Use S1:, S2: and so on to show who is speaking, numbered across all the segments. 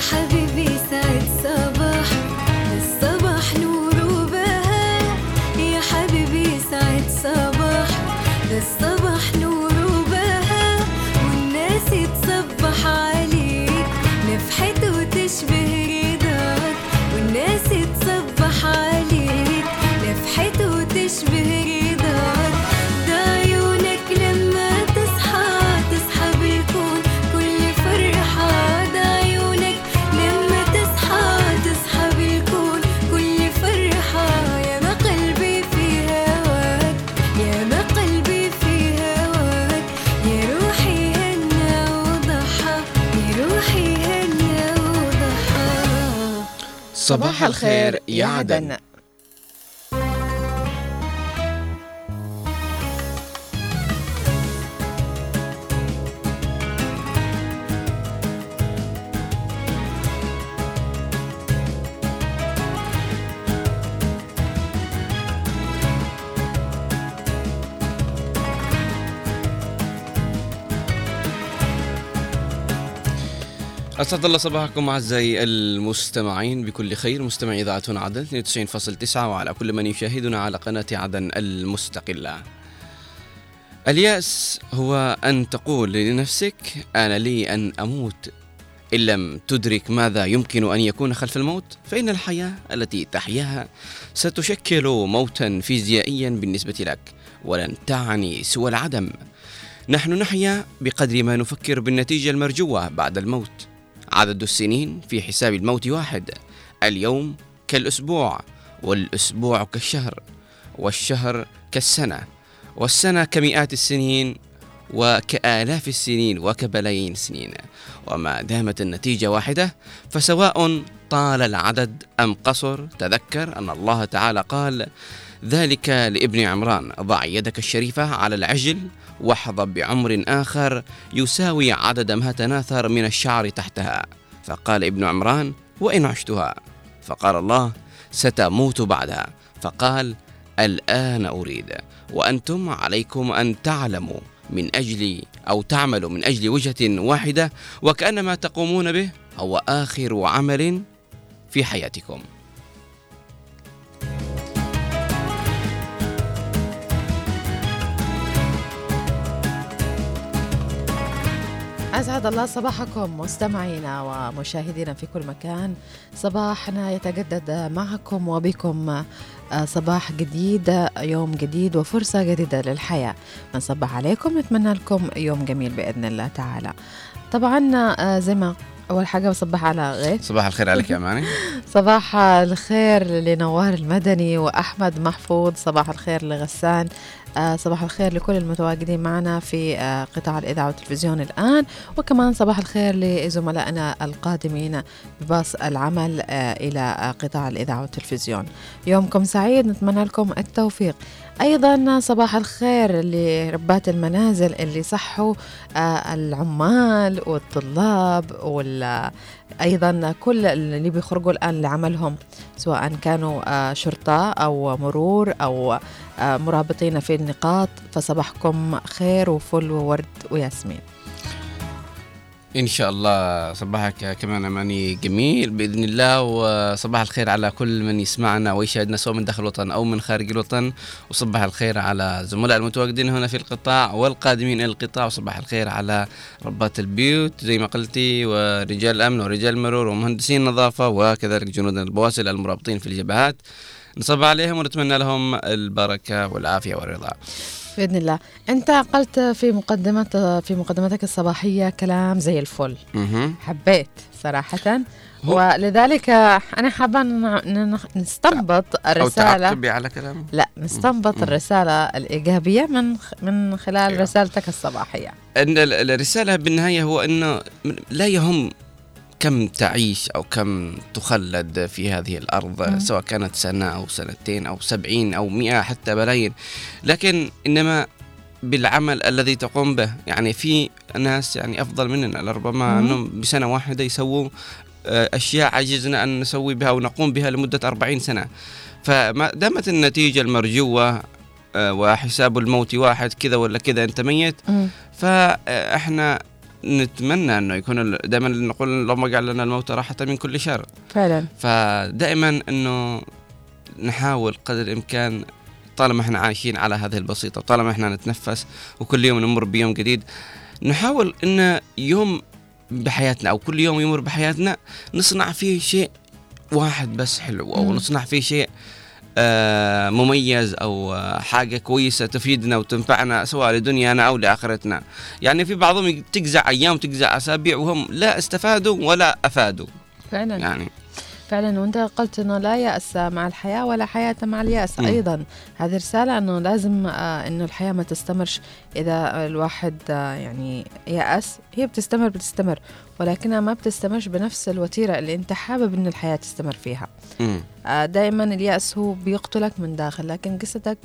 S1: حبيبي سعد صباح صباح
S2: الخير يا عدن. أسعد الله صباحكم أعزائي المستمعين. بكل خير مستمعي إذاعة عدن 92.9 وعلى كل من يشاهدنا على قناة عدن المستقلة. اليأس هو أن تقول لنفسك أنا لي أن أموت. إن لم تدرك ماذا يمكن أن يكون خلف الموت فإن الحياة التي تحياها ستشكل موتا فيزيائيا بالنسبة لك ولن تعني سوى العدم. نحن نحيا بقدر ما نفكر بالنتيجة المرجوة بعد الموت. عدد السنين في حساب الموت واحد اليوم كالأسبوع والأسبوع كالشهر والشهر كالسنة والسنة كمئات السنين وكآلاف السنين وكبلايين السنين. وما دامت النتيجة واحدة فسواء طال العدد أم قصر تذكر أن الله تعالى قال ذلك لابن عمران ضع يدك الشريفة على العجل واحظى بعمر آخر يساوي عدد ما تناثر من الشعر تحتها. فقال ابن عمران وإن عشتها؟ فقال الله ستموت بعدها. فقال الآن أريد وأنتم عليكم أن تعلموا من أجل أو تعملوا من أجل وجهة واحدة وكأن ما تقومون به هو آخر عمل في حياتكم.
S3: أسعد الله صباحكم مستمعينا ومشاهدينا في كل مكان. صباحنا يتجدد معكم وبكم آه، صباح جديد يوم جديد وفرصة جديدة للحياة. نصبح عليكم نتمنى لكم يوم جميل بإذن الله تعالى. طبعا آه، زي ما أول حاجة بصبح على غيث
S2: صباح الخير عليك يا أماني.
S3: صباح الخير لنوار المدني وأحمد محفوظ. صباح الخير لغسان. صباح الخير لكل المتواجدين معنا في آه، قطاع الإذاعة والتلفزيون الآن. وكمان صباح الخير لزملائنا القادمين بباص العمل آه، إلى آه، قطاع الإذاعة والتلفزيون. يومكم سعيد نتمنى لكم التوفيق. أيضا صباح الخير لربات المنازل اللي صحوا آه، العمال والطلاب وال أيضا كل اللي بيخرجوا الآن لعملهم سواء كانوا آه، شرطة أو مرور أو آه، مرابطين في النقاط فصباحكم خير وفل وورد وياسمين.
S2: إن شاء الله صباحك كمان أماني جميل بإذن الله وصباح الخير على كل من يسمعنا ويشاهدنا سواء من داخل الوطن أو من خارج الوطن. وصباح الخير على زملاء المتواجدين هنا في القطاع والقادمين إلى القطاع. وصباح الخير على ربات البيوت زي ما قلتي ورجال الأمن ورجال المرور ومهندسين النظافة وكذلك جنود البواسل المرابطين في الجبهات. نصب عليهم ونتمنى لهم البركة والعافية والرضا.
S3: بإذن الله. أنت قلت في مقدمة في مقدمتك الصباحية كلام زي الفل. حبيت صراحة.
S2: هو-
S3: ولذلك أنا حابة ن- ن- نستنبط
S2: أو
S3: الرسالة.
S2: تعقبي على كلامه.
S3: لا نستنبط
S2: مم.
S3: الرسالة الإيجابية من من خلال
S2: أيوة.
S3: رسالتك الصباحية.
S2: إن ال- الرسالة بالنهاية هو إنه لا يهم كم تعيش أو كم تخلد في هذه الأرض
S3: مم.
S2: سواء كانت سنة أو سنتين أو سبعين أو مئة حتى بلايين لكن إنما بالعمل الذي تقوم به يعني في ناس يعني أفضل مننا لربما
S3: مم.
S2: أنهم بسنة واحدة يسووا آه، أشياء عجزنا أن نسوي بها ونقوم بها لمدة 40 سنة فما دامت النتيجة المرجوة آه، وحساب الموت واحد كذا ولا كذا أنت ميت فاحنا نتمنى إنه يكون دائما نقول اللهم اجعل لنا الموت راحة من كل شر
S3: فعلا
S2: فدائما إنه نحاول قدر الإمكان طالما إحنا عايشين على هذه البسيطة وطالما إحنا نتنفس وكل يوم نمر بيوم جديد نحاول إن يوم بحياتنا أو كل يوم يمر بحياتنا نصنع فيه شيء واحد بس حلو
S3: أو.
S2: نصنع فيه شيء آه، مميز أو آه، حاجة كويسة تفيدنا وتنفعنا سواء لدنيانا أو لآخرتنا. يعني في بعضهم تجزع أيام تجزع أسابيع وهم لا استفادوا ولا أفادوا.
S3: فعلا.
S2: يعني.
S3: فعلا وأنت قلت إنه لا يأس مع الحياة ولا حياة مع اليأس
S2: مم.
S3: أيضا. هذه رسالة إنه لازم آه إنه الحياة ما تستمرش إذا الواحد آه يعني يأس. هي بتستمر بتستمر. ولكنها ما بتستمرش بنفس الوتيرة اللي انت حابب إن الحياة تستمر فيها. آه دائما اليأس هو بيقتلك من داخل لكن قصتك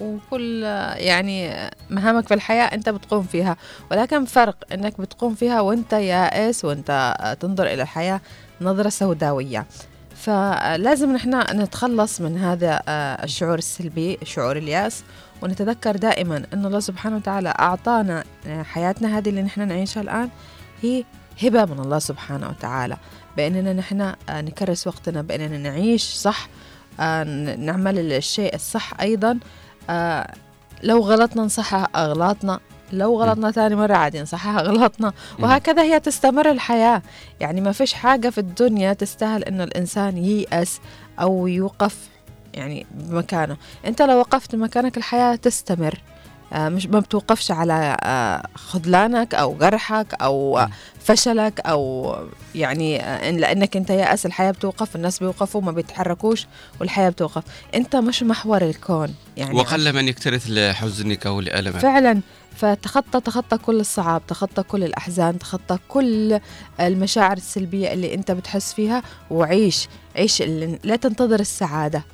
S3: وكل آه، يعني آه، مهامك في الحياة انت بتقوم فيها. ولكن فرق انك بتقوم فيها وانت يائس وانت تنظر إلى الحياة نظرة سوداوية. فلازم نحن نتخلص من هذا الشعور السلبي شعور اليأس ونتذكر دائما أن الله سبحانه وتعالى أعطانا آه، حياتنا هذه اللي نحن نعيشها الآن هي هبة من الله سبحانه وتعالى. بأننا نحن آه، نكرس وقتنا بأننا نعيش صح؟ آه، نعمل الشيء الصح أيضا. آه، لو غلطنا نصحح أغلاطنا. لو غلطنا ثاني مرة عادي نصحح أغلاطنا. وهكذا هي تستمر الحياة. يعني ما فيش حاجة في الدنيا تستاهل إنه الإنسان ييأس أو يوقف يعني بمكانه. أنت لو وقفت مكانك الحياة تستمر. مش ما بتوقفش على آه، خذلانك أو جرحك أو آه،. فشلك أو يعني آه، إن لأنك أنت يأس الحياة بتوقف الناس بيوقفوا ما بيتحركوش والحياة بتوقف. أنت مش محور الكون يعني
S2: وقل من يكترث لحزنك أو لألمك.
S3: فعلا. فتخطى تخطى كل الصعاب تخطى كل الأحزان تخطى كل المشاعر السلبية اللي أنت بتحس فيها وعيش عيش لا تنتظر السعادة.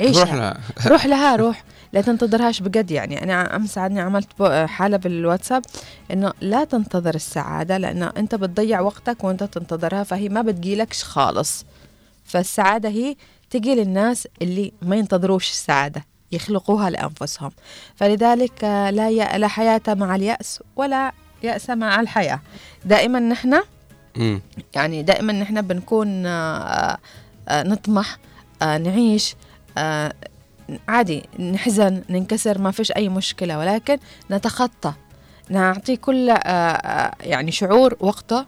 S3: عيش
S2: روح لها.
S3: روح لها روح. لا تنتظرهاش بجد يعني. أنا أمس عادني عملت حالة بالواتساب إنه لا تنتظر السعادة لأنه أنت بتضيع وقتك وأنت تنتظرها فهي ما بتجيلكش خالص. فالسعادة هي تجي للناس اللي ما ينتظروش السعادة يخلقوها لأنفسهم. فلذلك آه، لا ي... لا حياة مع اليأس ولا يأس مع الحياة. دائما نحن. يعني دائما نحن بنكون آه، آه، نطمح نعيش آه، عادي نحزن ننكسر ما فيش أي مشكلة ولكن نتخطى. نعطي كل آه، آه، يعني شعور وقته.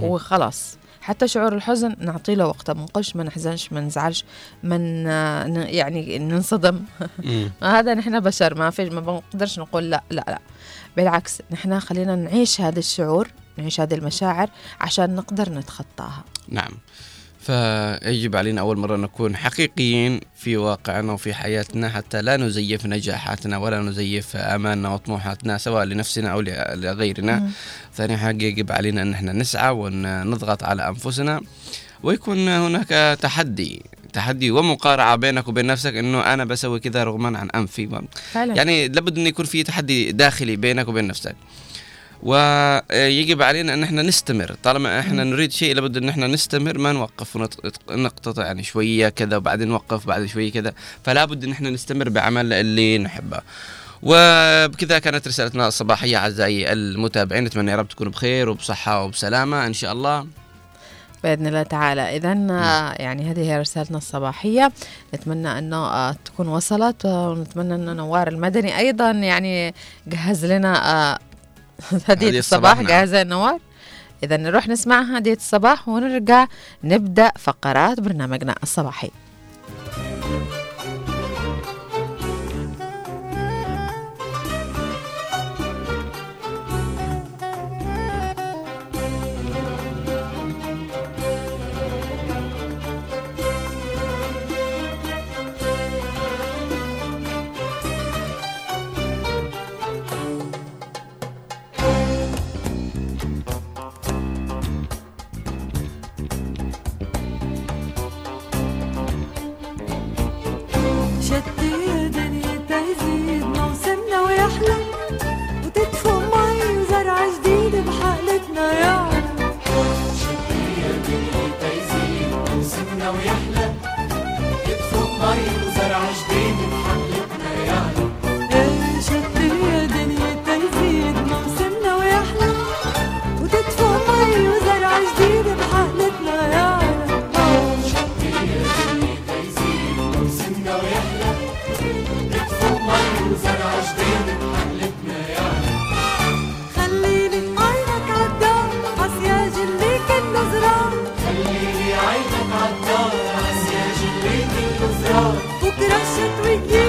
S3: وخلاص. حتى شعور الحزن نعطي له وقته ما نقولش ما نحزنش ما نزعلش من آه، يعني ننصدم. هذا نحن بشر ما في ما بنقدرش نقول لا لا لا. بالعكس نحن خلينا نعيش هذا الشعور نعيش هذه المشاعر عشان نقدر نتخطاها.
S2: نعم. فيجب علينا أول مرة نكون حقيقيين في واقعنا وفي حياتنا حتى لا نزيف نجاحاتنا ولا نزيف آمالنا وطموحاتنا سواء لنفسنا أو لغيرنا. ثاني حاجة يجب علينا أن إحنا نسعى ونضغط على أنفسنا ويكون هناك تحدي تحدي ومقارعة بينك وبين نفسك أنه أنا بسوي كذا رغما عن أنفي.
S3: فعلا.
S2: يعني لابد أن يكون في تحدي داخلي بينك وبين نفسك. ويجب علينا أن إحنا نستمر. طالما إحنا نريد شيء لابد إن إحنا نستمر ما نوقف ونقتطع يعني شوية كذا وبعدين نوقف بعد شوية كذا. فلا بد إن إحنا نستمر بعمل اللي نحبه. وبكذا كانت رسالتنا الصباحية أعزائي المتابعين. نتمنى يا رب تكونوا بخير وبصحة وبسلامة إن شاء الله.
S3: بإذن الله تعالى. اذا يعني هذه هي رسالتنا الصباحية. نتمنى انه آه، تكون وصلت آه، ونتمنى انه نوار المدني أيضا يعني جهز لنا آه،
S2: هدية
S3: الصباح
S2: نعم.
S3: جاهزة يا نوار إذا نروح نسمع هدية الصباح ونرجع نبدأ فقرات برنامجنا الصباحي
S4: You.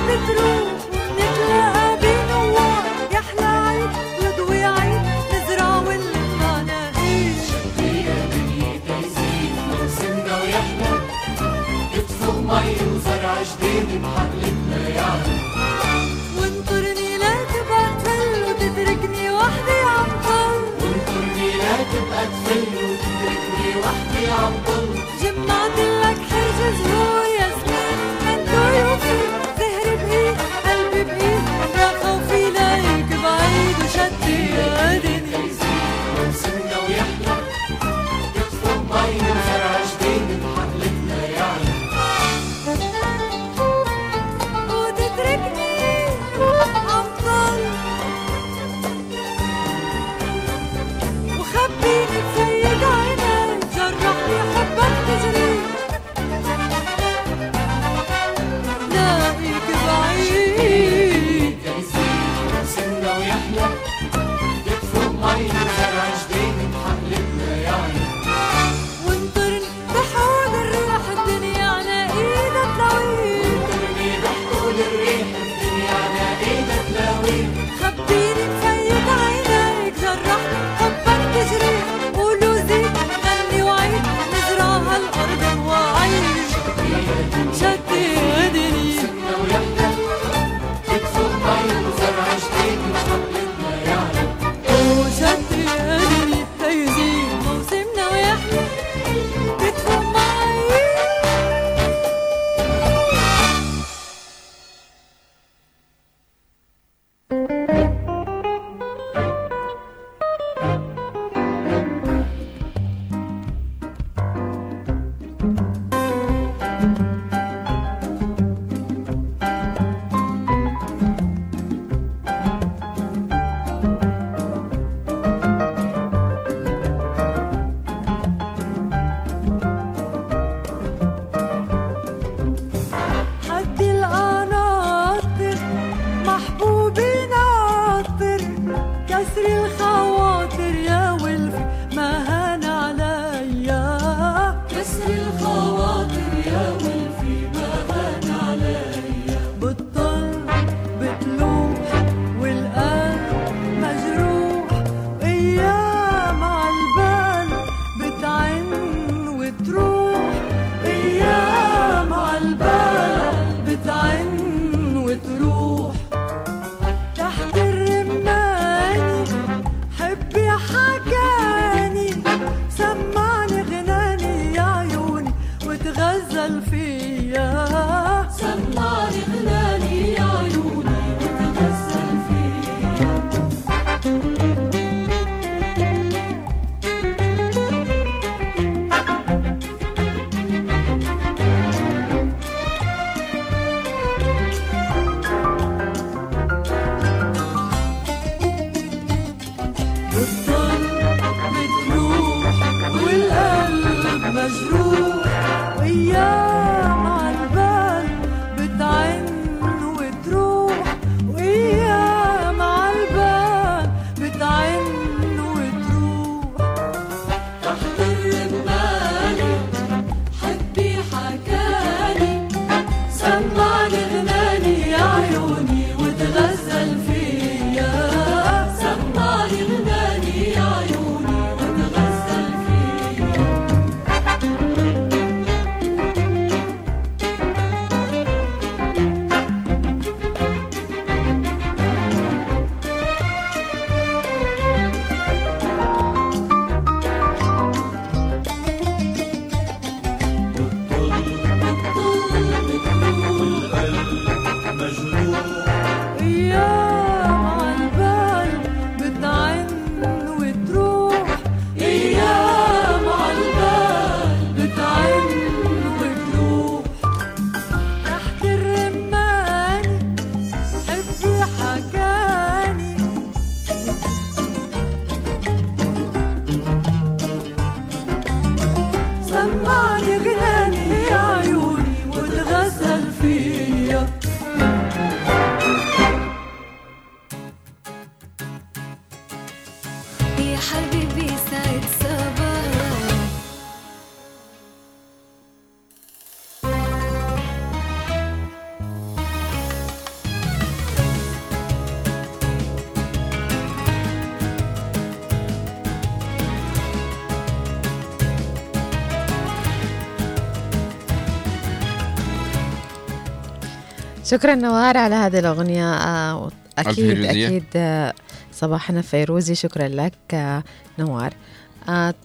S3: شكرا نوار على هذه الأغنية. آه، أكيد. أكيد آه، صباحنا فيروزي. شكرا لك آه، نوار.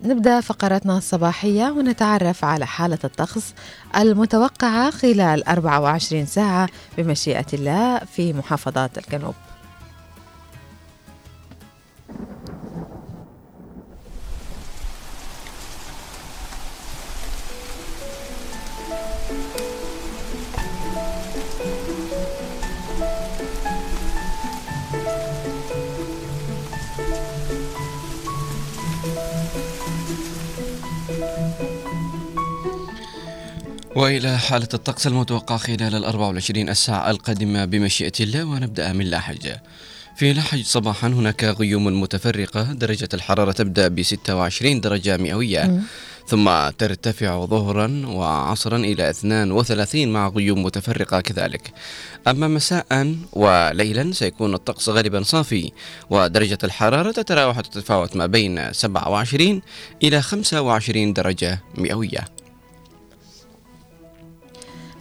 S3: نبدأ فقرتنا الصباحية ونتعرف على حالة الطقس المتوقعة خلال 24 ساعة بمشيئة الله في محافظات الجنوب.
S2: وإلى حالة الطقس المتوقع خلال ال 24 الساعة القادمة بمشيئة الله ونبدأ من لاحج في لحج صباحا هناك غيوم متفرقة درجة الحرارة تبدأ ب 26 درجة مئوية ثم ترتفع ظهرا وعصرا إلى 32 مع غيوم متفرقة كذلك. أما مساء وليلا سيكون الطقس غالبا صافي ودرجة الحرارة تتراوح وتتفاوت ما بين 27 إلى 25 درجة مئوية.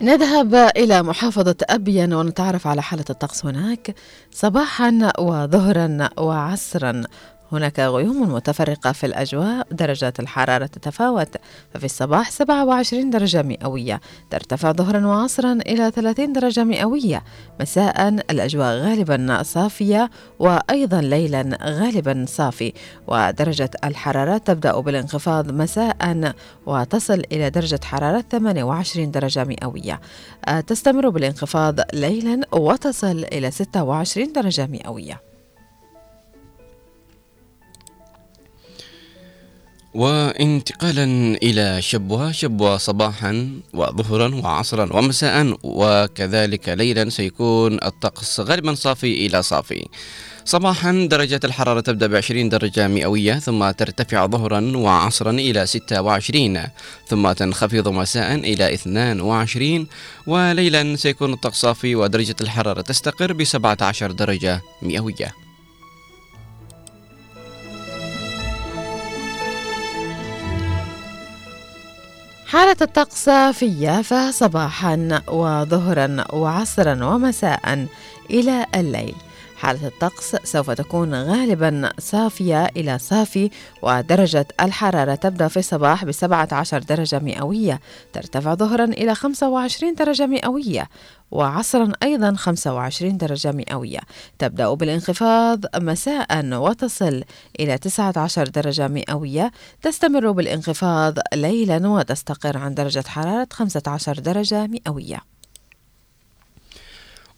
S3: نذهب إلى محافظة أبين ونتعرف على حالة الطقس هناك صباحا وظهرا وعصرا. هناك غيوم متفرقة في الأجواء درجات الحرارة تتفاوت ففي الصباح 27 درجة مئوية ترتفع ظهرا وعصرا إلى 30 درجة مئوية مساء الأجواء غالبا صافية وأيضا ليلا غالبا صافي ودرجة الحرارة تبدأ بالانخفاض مساء وتصل إلى درجة حرارة 28 درجة مئوية آه، تستمر بالانخفاض ليلا وتصل إلى 26 درجة مئوية.
S2: وانتقالا إلى شبوة شبوة صباحا وظهرا وعصرا ومساء وكذلك ليلا سيكون الطقس غالبا صافي إلى صافي. صباحا درجة الحرارة تبدأ ب 20 درجة مئوية ثم ترتفع ظهرا وعصرا إلى 26 ثم تنخفض مساء إلى 22 وليلا سيكون الطقس صافي ودرجة الحرارة تستقر ب 17 درجة مئوية.
S3: حالة الطقس صافية فصباحا وظهرا وعصرا ومساء إلى الليل. حالة الطقس سوف تكون غالبا صافية إلى صافي ودرجة الحرارة تبدأ في الصباح ب 17 درجة مئوية ترتفع ظهرا إلى 25 درجة مئوية وعصرا أيضا 25 درجة مئوية. تبدأ بالانخفاض مساء وتصل إلى 19 درجة مئوية تستمر بالانخفاض ليلا وتستقر عن درجة حرارة 15 درجة مئوية.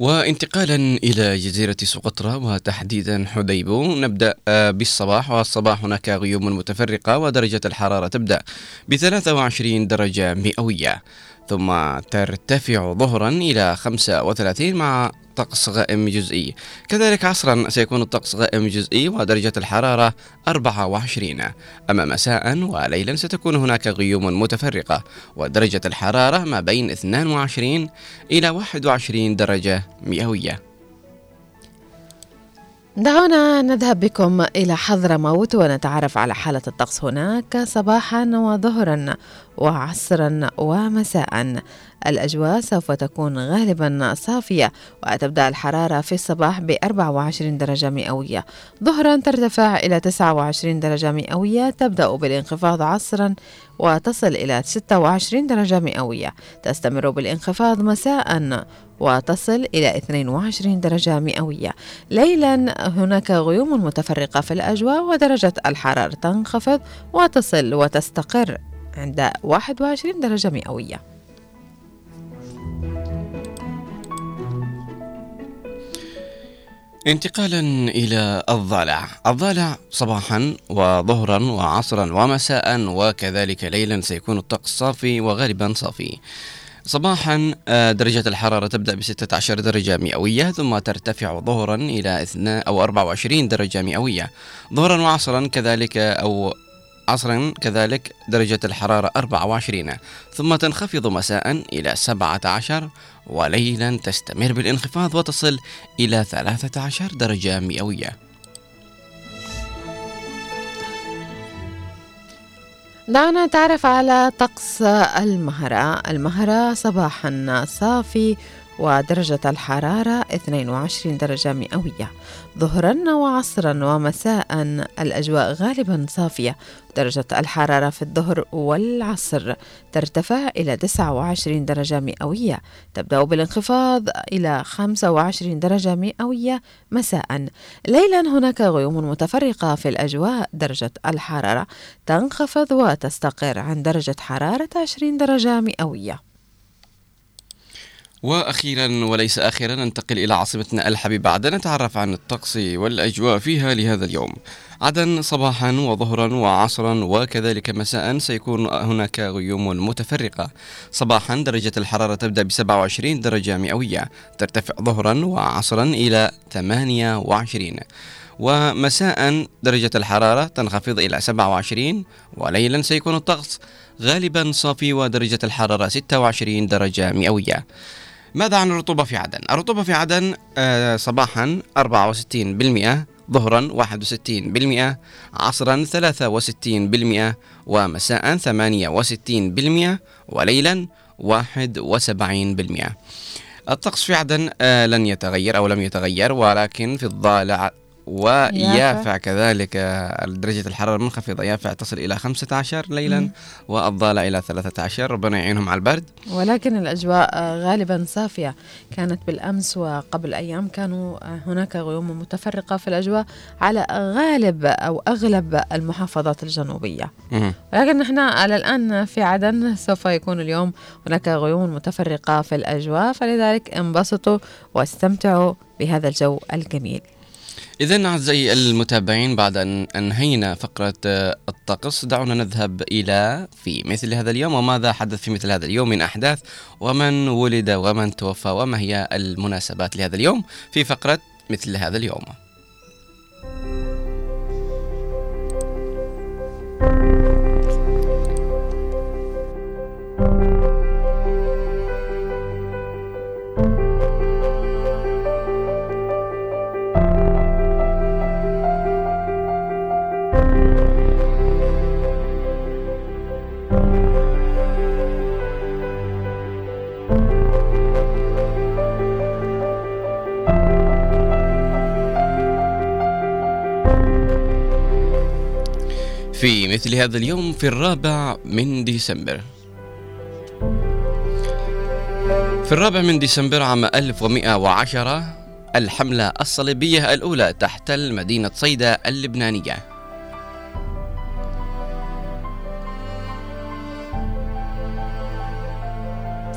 S2: وانتقالا إلى جزيرة سقطرى وتحديدا حديبو. نبدأ آه، بالصباح. والصباح هناك غيوم متفرقة ودرجة الحرارة تبدأ ب 23 درجة مئوية ثم ترتفع ظهرا إلى 35 مع طقس غائم جزئي. كذلك عصرا سيكون الطقس غائم جزئي ودرجة الحرارة 24 أما مساء وليلا ستكون هناك غيوم متفرقة ودرجة الحرارة ما بين 22 إلى 21 درجة مئوية.
S3: دعونا نذهب بكم إلى حضرموت ونتعرف على حالة الطقس هناك صباحا وظهرا وعصرا ومساء. الأجواء سوف تكون غالبا صافية وتبدأ الحرارة في الصباح ب 24 درجة مئوية. ظهرا ترتفع إلى 29 درجة مئوية. تبدأ بالانخفاض عصرا وتصل إلى 26 درجة مئوية. تستمر بالانخفاض مساء وتصل إلى 22 درجة مئوية. ليلا هناك غيوم متفرقة في الأجواء ودرجة الحرارة تنخفض وتصل وتستقر عند 21 درجة مئوية.
S2: انتقالا إلى الضالع الضالع صباحا وظهرا وعصرا ومساء وكذلك ليلا سيكون الطقس صافي وغالبا صافي. صباحا آه، درجة الحرارة تبدأ ب 16 درجة مئوية ثم ترتفع ظهرا إلى 2 أو 24 درجة مئوية. ظهرا وعصرا كذلك أو عصرا كذلك درجة الحرارة 24 ثم تنخفض مساء إلى 17 وليلا تستمر بالانخفاض وتصل إلى 13 درجة مئوية.
S3: دعنا نتعرف على طقس المهرة. المهرة صباحا صافي ودرجة الحرارة 22 درجة مئوية. ظهرا وعصرا ومساء الأجواء غالبا صافية. درجة الحرارة في الظهر والعصر ترتفع إلى 29 درجة مئوية. تبدأ بالانخفاض إلى 25 درجة مئوية مساء. ليلا هناك غيوم متفرقة في الأجواء. درجة الحرارة تنخفض وتستقر عن درجة حرارة 20 درجة مئوية.
S2: وأخيرا وليس أخيرا ننتقل إلى عاصمتنا الحبيبة عدن نتعرف عن الطقس والأجواء فيها لهذا اليوم. عدن صباحا وظهرا وعصرا وكذلك مساء سيكون هناك غيوم متفرقة. صباحا درجة الحرارة تبدأ ب 27 درجة مئوية، ترتفع ظهرا وعصرا إلى 28. ومساء درجة الحرارة تنخفض إلى 27 وليلا سيكون الطقس غالبا صافي ودرجة الحرارة 26 درجة مئوية ماذا عن الرطوبة في عدن؟ الرطوبة في عدن آه، صباحا 64% ظهرا 61% عصرا 63% ومساء 68% وليلا 71% الطقس في عدن آه، لن يتغير أو لم يتغير ولكن في الضالع ويافع
S3: يافع.
S2: كذلك. درجة الحرارة منخفضة يافع تصل إلى 15 ليلا والضالع إلى 13 ربنا يعينهم على البرد.
S3: ولكن الأجواء غالبا صافية. كانت بالأمس وقبل أيام كانوا هناك غيوم متفرقة في الأجواء على غالب أو أغلب المحافظات الجنوبية. ولكن نحن على الآن في عدن سوف يكون اليوم هناك غيوم متفرقة في الأجواء فلذلك انبسطوا واستمتعوا بهذا الجو الجميل.
S2: إذا أعزائي المتابعين بعد أن أنهينا فقرة آه، الطقس دعونا نذهب إلى في مثل هذا اليوم وماذا حدث في مثل هذا اليوم؟ من أحداث ومن ولد ومن توفى وما هي المناسبات لهذا اليوم في فقرة مثل هذا اليوم؟ في مثل هذا اليوم في الرابع من ديسمبر. في الرابع من ديسمبر عام 1110 الحملة الصليبية الأولى تحتل مدينة صيدا اللبنانية.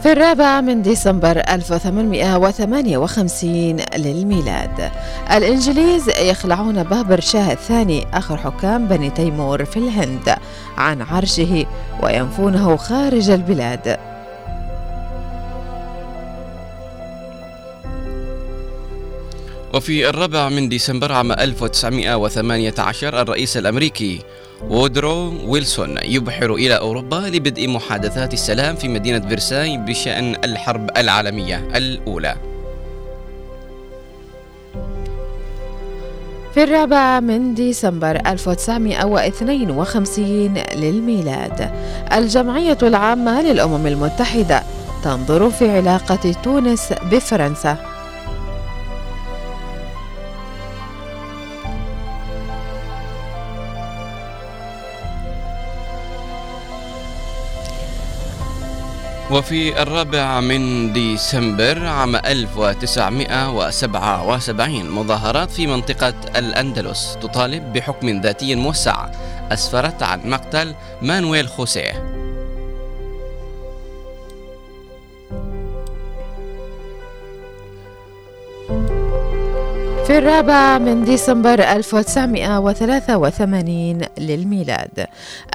S3: في الرابع من ديسمبر 1858 للميلاد. الإنجليز يخلعون بهادر شاه الثاني آخر حكام بني تيمور في الهند عن عرشه وينفونه خارج البلاد.
S2: وفي الرابع من ديسمبر عام 1918 الرئيس الأمريكي وودرو ويلسون يبحر إلى أوروبا لبدء محادثات السلام في مدينة فرساي بشأن الحرب العالمية الأولى.
S3: في الرابع من ديسمبر 1952 للميلاد الجمعية العامة للأمم المتحدة تنظر في علاقة تونس بفرنسا.
S2: وفي الرابع من ديسمبر عام 1977 مظاهرات في منطقة الأندلس تطالب بحكم ذاتي موسع. أسفرت عن مقتل مانويل خوسيه.
S3: في الرابع من ديسمبر 1983 للميلاد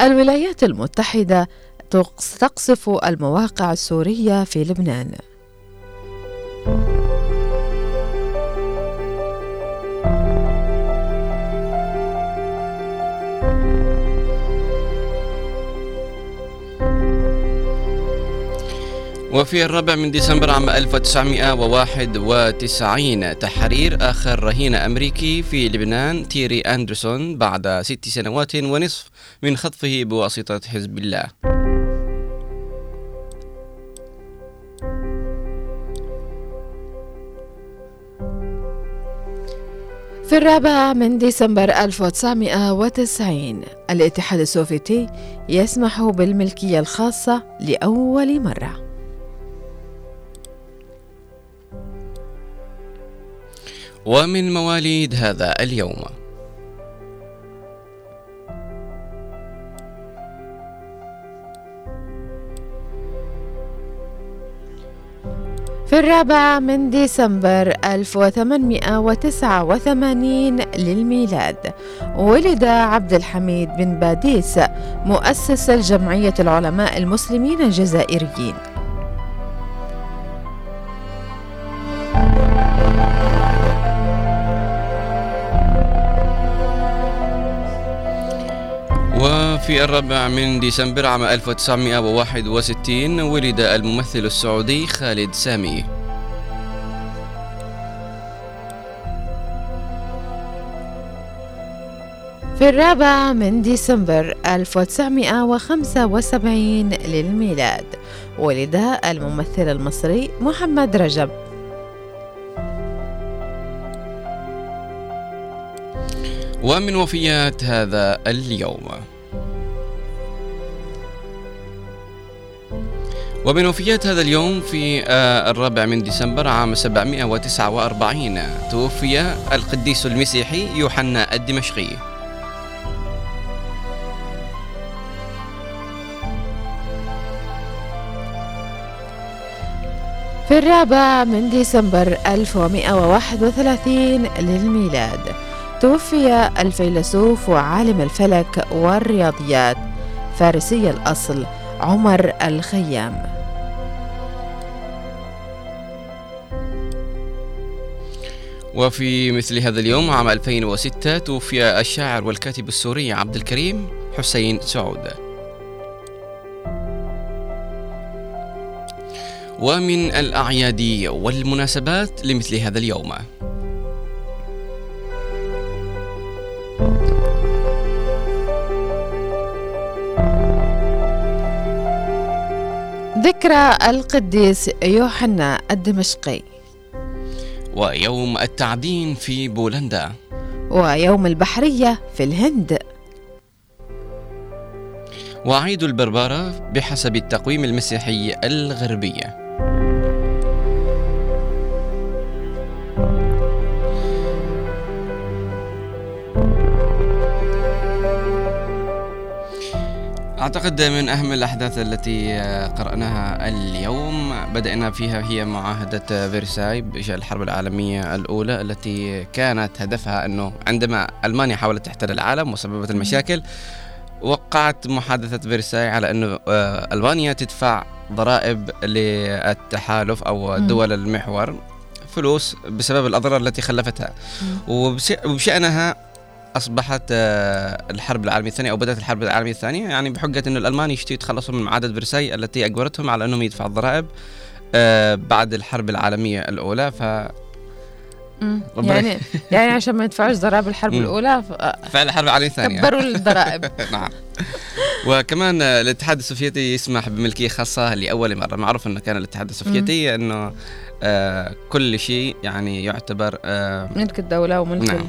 S3: الولايات المتحدة تقصف المواقع السورية في لبنان.
S2: وفي الرابع من ديسمبر عام 1991 تحرير آخر رهين أمريكي في لبنان تيري أندرسون بعد ست سنوات ونصف من خطفه بواسطة حزب الله.
S3: في الرابع من ديسمبر 1990 الاتحاد السوفيتي يسمح بالملكية الخاصة لأول مرة.
S2: ومن مواليد هذا اليوم
S3: في الرابع من ديسمبر 1889 للميلاد ولد عبد الحميد بن باديس مؤسس الجمعية العلماء المسلمين الجزائريين.
S2: وفي الرابع من ديسمبر عام 1961 ولد الممثل السعودي خالد سامي.
S3: في الرابع من ديسمبر 1975 للميلاد ولد الممثل المصري محمد رجب.
S2: ومن وفيات هذا اليوم. ومن وفيات هذا اليوم في آه، الرابع من ديسمبر عام 749 توفي القديس المسيحي يوحنا الدمشقي.
S3: في الرابع من ديسمبر 1131 للميلاد توفي الفيلسوف وعالم الفلك والرياضيات فارسي الأصل عمر الخيام.
S2: وفي مثل هذا اليوم عام 2006 توفي الشاعر والكاتب السوري عبد الكريم حسين سعود. ومن الأعياد والمناسبات لمثل هذا اليوم.
S3: ذكرى القديس يوحنا الدمشقي.
S2: ويوم التعدين في بولندا.
S3: ويوم البحرية في الهند.
S2: وعيد البربرة بحسب التقويم المسيحي الغربي أعتقد من أهم الأحداث التي قرأناها اليوم. بدأنا فيها هي معاهدة فيرساي بإنشاء الحرب العالمية الأولى التي كانت هدفها أنه عندما ألمانيا حاولت تحتل العالم وسببت المشاكل وقعت محادثة فيرساي على أنه آه، ألمانيا تدفع ضرائب للتحالف أو. دول المحور فلوس بسبب الأضرار التي خلفتها. وبش- وبشأنها أصبحت آه، الحرب العالمية الثانية أو بدأت الحرب العالمية الثانية. يعني بحجة أنه الألمان يشتوا يتخلصوا من معاهدة فيرساي التي أجبرتهم على أنهم يدفعوا الضرائب آه، بعد الحرب العالمية الأولى. ف
S3: يعني يعني عشان ما يدفعوش ضرائب الحرب ف-
S2: فعل الحرب العالمية الثانية.
S3: كبروا الضرائب.
S2: نعم. وكمان آه، الاتحاد السوفيتي يسمح بملكية خاصة لأول مرة. معروف أنه كان الاتحاد السوفيتي أنه آه، كل شيء يعني يعتبر آه،
S3: ملك الدولة وملك
S2: نعم.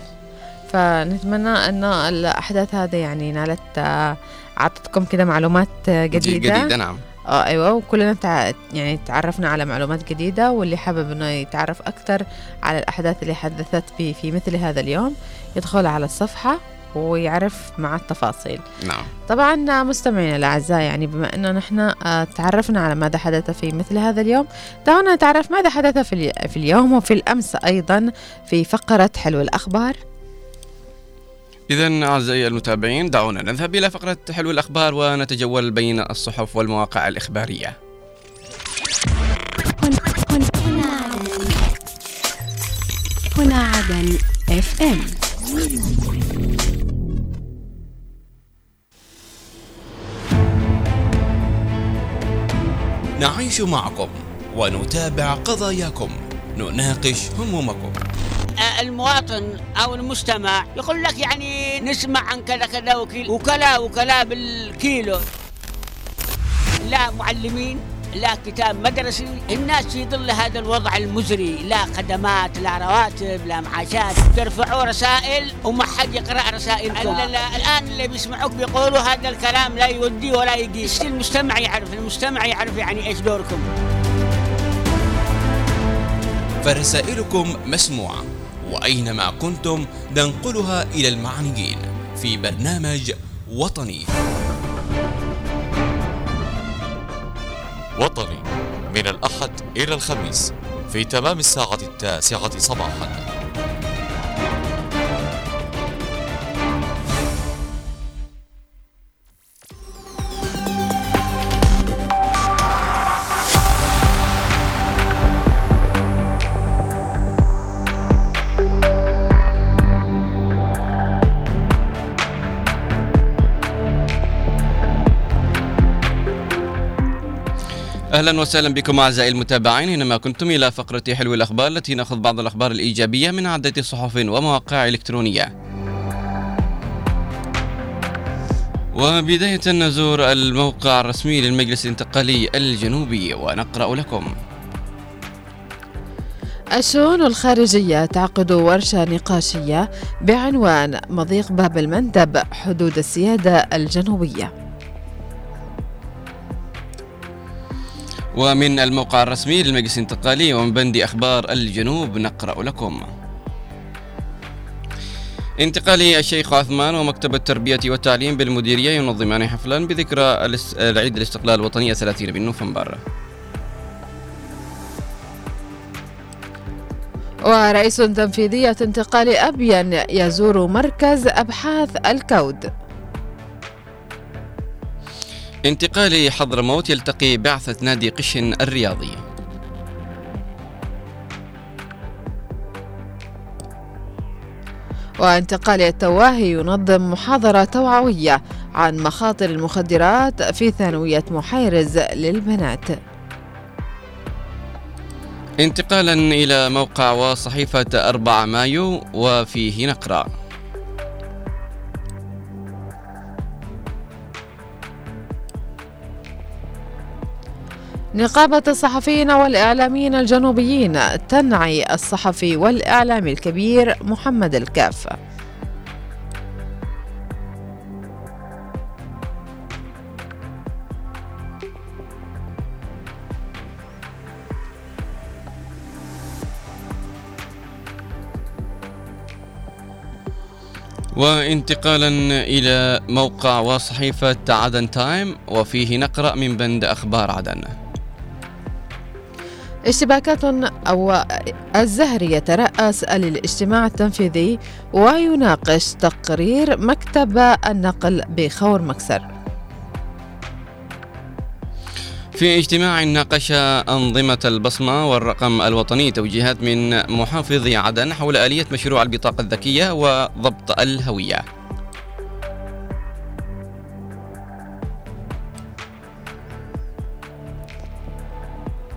S3: فنتمنى أن الأحداث هذه يعني نالت آه، أعطتكم كده معلومات آه، جديدة.
S2: جديدة. نعم.
S3: آه أيوه. وكلنا تع... يعني تعرفنا على معلومات جديدة واللي حابب إنه يتعرف أكثر على الأحداث اللي حدثت في في مثل هذا اليوم يدخل على الصفحة ويعرف مع التفاصيل.
S2: نعم.
S3: طبعا مستمعينا الأعزاء يعني بما إنه نحن آه، تعرفنا على ماذا حدث في مثل هذا اليوم دعونا نتعرف ماذا حدث في في اليوم وفي الأمس أيضا في فقرة حلو الأخبار.
S2: إذا أعزائي المتابعين دعونا نذهب إلى فقرة حلو الأخبار ونتجول بين الصحف والمواقع الإخبارية.
S5: هنا عدن اف ام
S6: نعيش معكم ونتابع قضاياكم. نناقش همومكم.
S7: المواطن أو المستمع يقول لك يعني نسمع عن كذا كذا وكيل وكلا وكلا بالكيلو. لا معلمين لا كتاب مدرسي الناس في ظل هذا الوضع المزري. لا خدمات لا رواتب لا معاشات. ترفعوا رسائل وما حد يقرأ رسائلكم. الآن اللي بيسمعوك بيقولوا هذا الكلام لا يودي ولا يجي. المجتمع يعرف المجتمع يعرف يعني إيش دوركم.
S6: فرسائلكم مسموعة. وأينما كنتم ننقلها إلى المعنيين في برنامج وطني.
S8: وطني من الأحد إلى الخميس في تمام الساعة التاسعة صباحا.
S2: أهلا وسهلا بكم أعزائي المتابعين اينما كنتم إلى فقرة حلو الأخبار التي نأخذ بعض الأخبار الإيجابية من عدة صحف ومواقع إلكترونية. وبداية نزور الموقع الرسمي للمجلس الانتقالي الجنوبي ونقرأ لكم.
S3: الشؤون الخارجية تعقد ورشة نقاشية بعنوان مضيق باب المندب حدود السيادة الجنوبية.
S2: ومن الموقع الرسمي للمجلس الانتقالي ومن بند أخبار الجنوب نقرأ لكم. انتقالي الشيخ عثمان ومكتب التربية والتعليم بالمديرية ينظمان حفلا بذكرى العيد الاستقلال الوطني 30 من نوفمبر.
S3: ورئيس تنفيذية انتقال أبين يزور مركز أبحاث الكود.
S2: انتقالي حضرموت يلتقي بعثة نادي قشن الرياضي.
S3: وانتقال التواهي ينظم محاضرة توعوية عن مخاطر المخدرات في ثانوية محيرز للبنات.
S2: انتقالا إلى موقع وصحيفة 4 مايو وفيه نقرأ.
S3: نقابة الصحفيين والإعلاميين الجنوبيين تنعي الصحفي والإعلامي الكبير محمد الكاف.
S2: وانتقالا إلى موقع وصحيفة عدن تايم وفيه نقرأ من بند أخبار عدن.
S3: اشتباكات أو الزهري يترأس الاجتماع التنفيذي ويناقش تقرير مكتب النقل بخور مكسر.
S2: في اجتماع ناقش أنظمة البصمة والرقم الوطني توجيهات من محافظ عدن حول آلية مشروع البطاقة الذكية وضبط الهوية.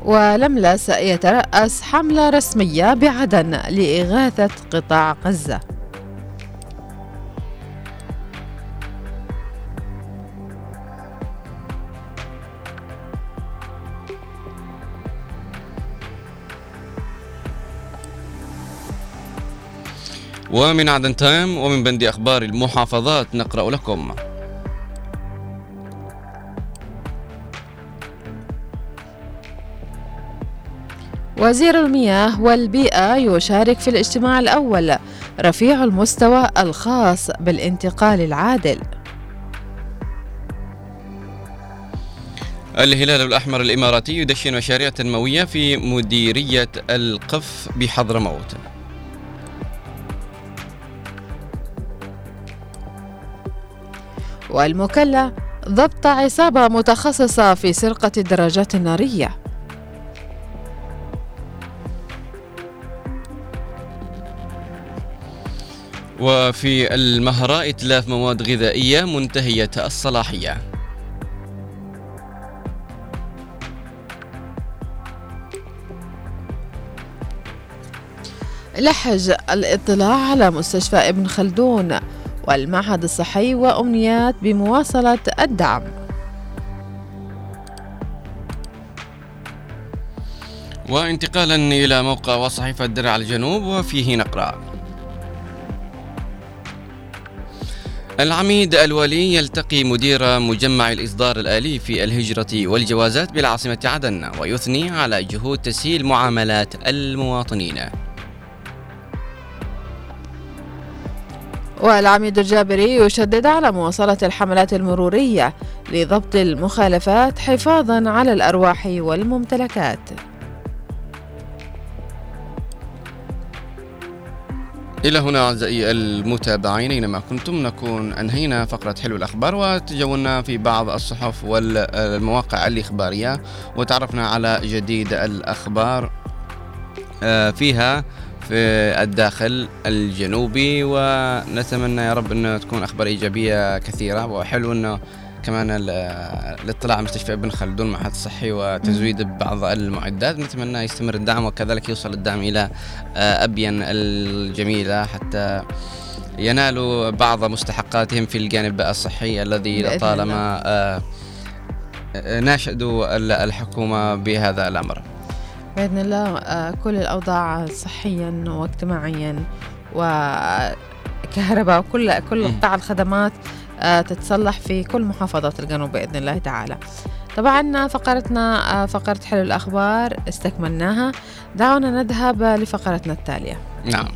S3: ولملس يترأس حملة رسمية بعدن لإغاثة قطاع غزة.
S2: ومن عدن تايم ومن بند أخبار المحافظات نقرأ لكم.
S3: وزير المياه والبيئة يشارك في الاجتماع الأول. رفيع المستوى الخاص بالانتقال العادل.
S2: الهلال الأحمر الإماراتي يدشن مشاريع تنموية في مديرية القف بحضرموت
S3: والمكلا ضبط عصابة متخصصة في سرقة الدراجات النارية.
S2: وفي المهراء إتلاف مواد غذائية منتهية الصلاحية.
S3: لحج الاطلاع على مستشفى ابن خلدون والمعهد الصحي وأمنيات بمواصلة الدعم.
S9: وانتقالا إلى موقع وصحيفة درع الجنوب وفيه نقرأ. العميد الولي يلتقي مدير مجمع الإصدار الآلي في الهجرة والجوازات بالعاصمة عدن ويثني على جهود تسهيل معاملات المواطنين.
S3: والعميد الجابري يشدد على مواصلة الحملات المرورية لضبط المخالفات حفاظا على الأرواح والممتلكات.
S9: إلى هنا أعزائي المتابعين أينما كنتم نكون أنهينا فقرة حلو الأخبار وتجولنا في بعض الصحف والمواقع الإخبارية وتعرفنا على جديد الأخبار آه، فيها في الداخل الجنوبي ونتمنى يا رب أنه تكون أخبار إيجابية كثيرة وحلو أنه كمان ال- الاطلاع على مستشفى ابن خلدون معهد صحي وتزويد بعض المعدات. نتمنى يستمر الدعم وكذلك يوصل الدعم إلى آه، أبين الجميلة حتى ينالوا بعض مستحقاتهم في الجانب الصحي الذي لطالما آه، آه، ناشدوا ال- الحكومة بهذا الأمر.
S3: بإذن الله كل الأوضاع صحيا واجتماعيا وكهرباء وكل كل. قطاع الخدمات تتصلح في كل محافظات الجنوب بإذن الله تعالى. طبعا فقرتنا فقرة حلو الأخبار استكملناها. دعونا نذهب لفقرتنا التالية.
S9: نعم.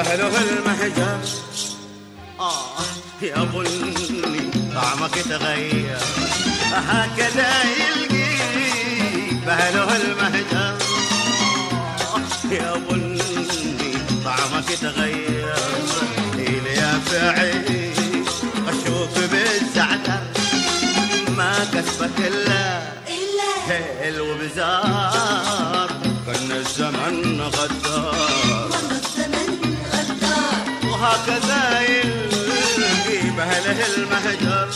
S9: بهله المهجر آه يا بني طعمك تغير. هكذا يلقي بهله المهجر آه يا بني طعمك تغير. إلي يا فعي أشوف بالزعتر ما كسبك إلا هيل وبزار. كان الزمن غدار وهكذا يلقي بهله المهجر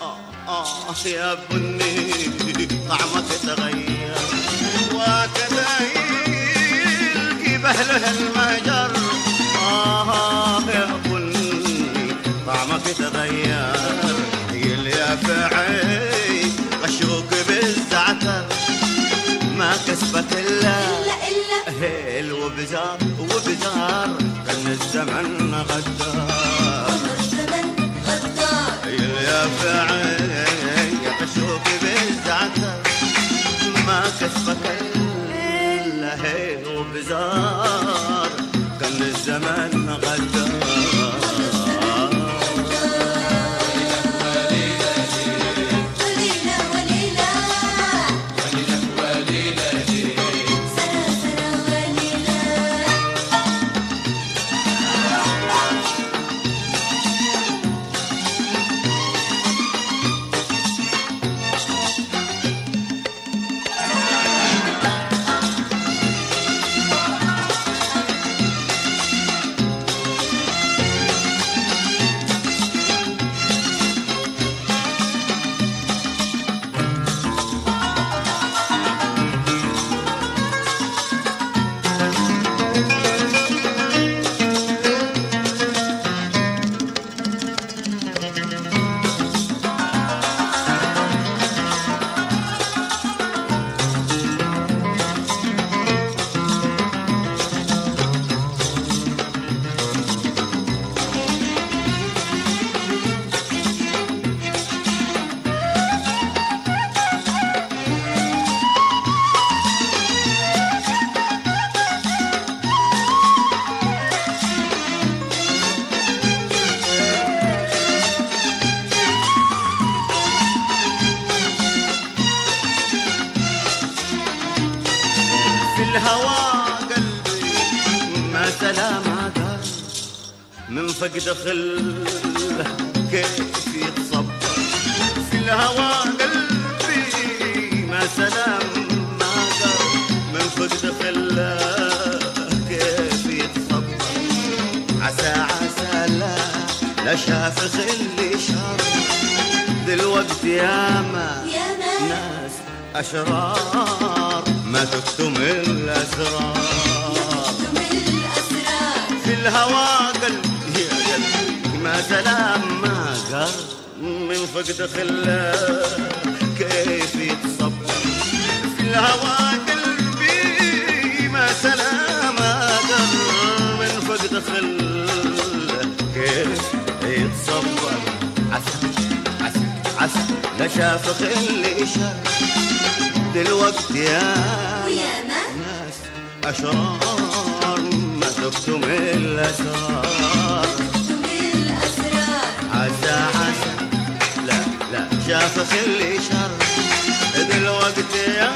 S9: آه آه يا بني طعمك تغير وهكذا يلقي بهله المهجر آه يا بني طعمك تغير يليافعي غشوك بالزعتر ما كسبك الا هيل وبزار وبزار الزمن غدار فقد خلا كيف يتصبر في الهوى قلبي؟ ما سلام من فقد خلا كيف يتصبر عسى عسى عسى لا شاف خلي شر دلوقتي يا ناس أشرار ما تكتم الأسرار شاف خلي شر. دلوقتي يا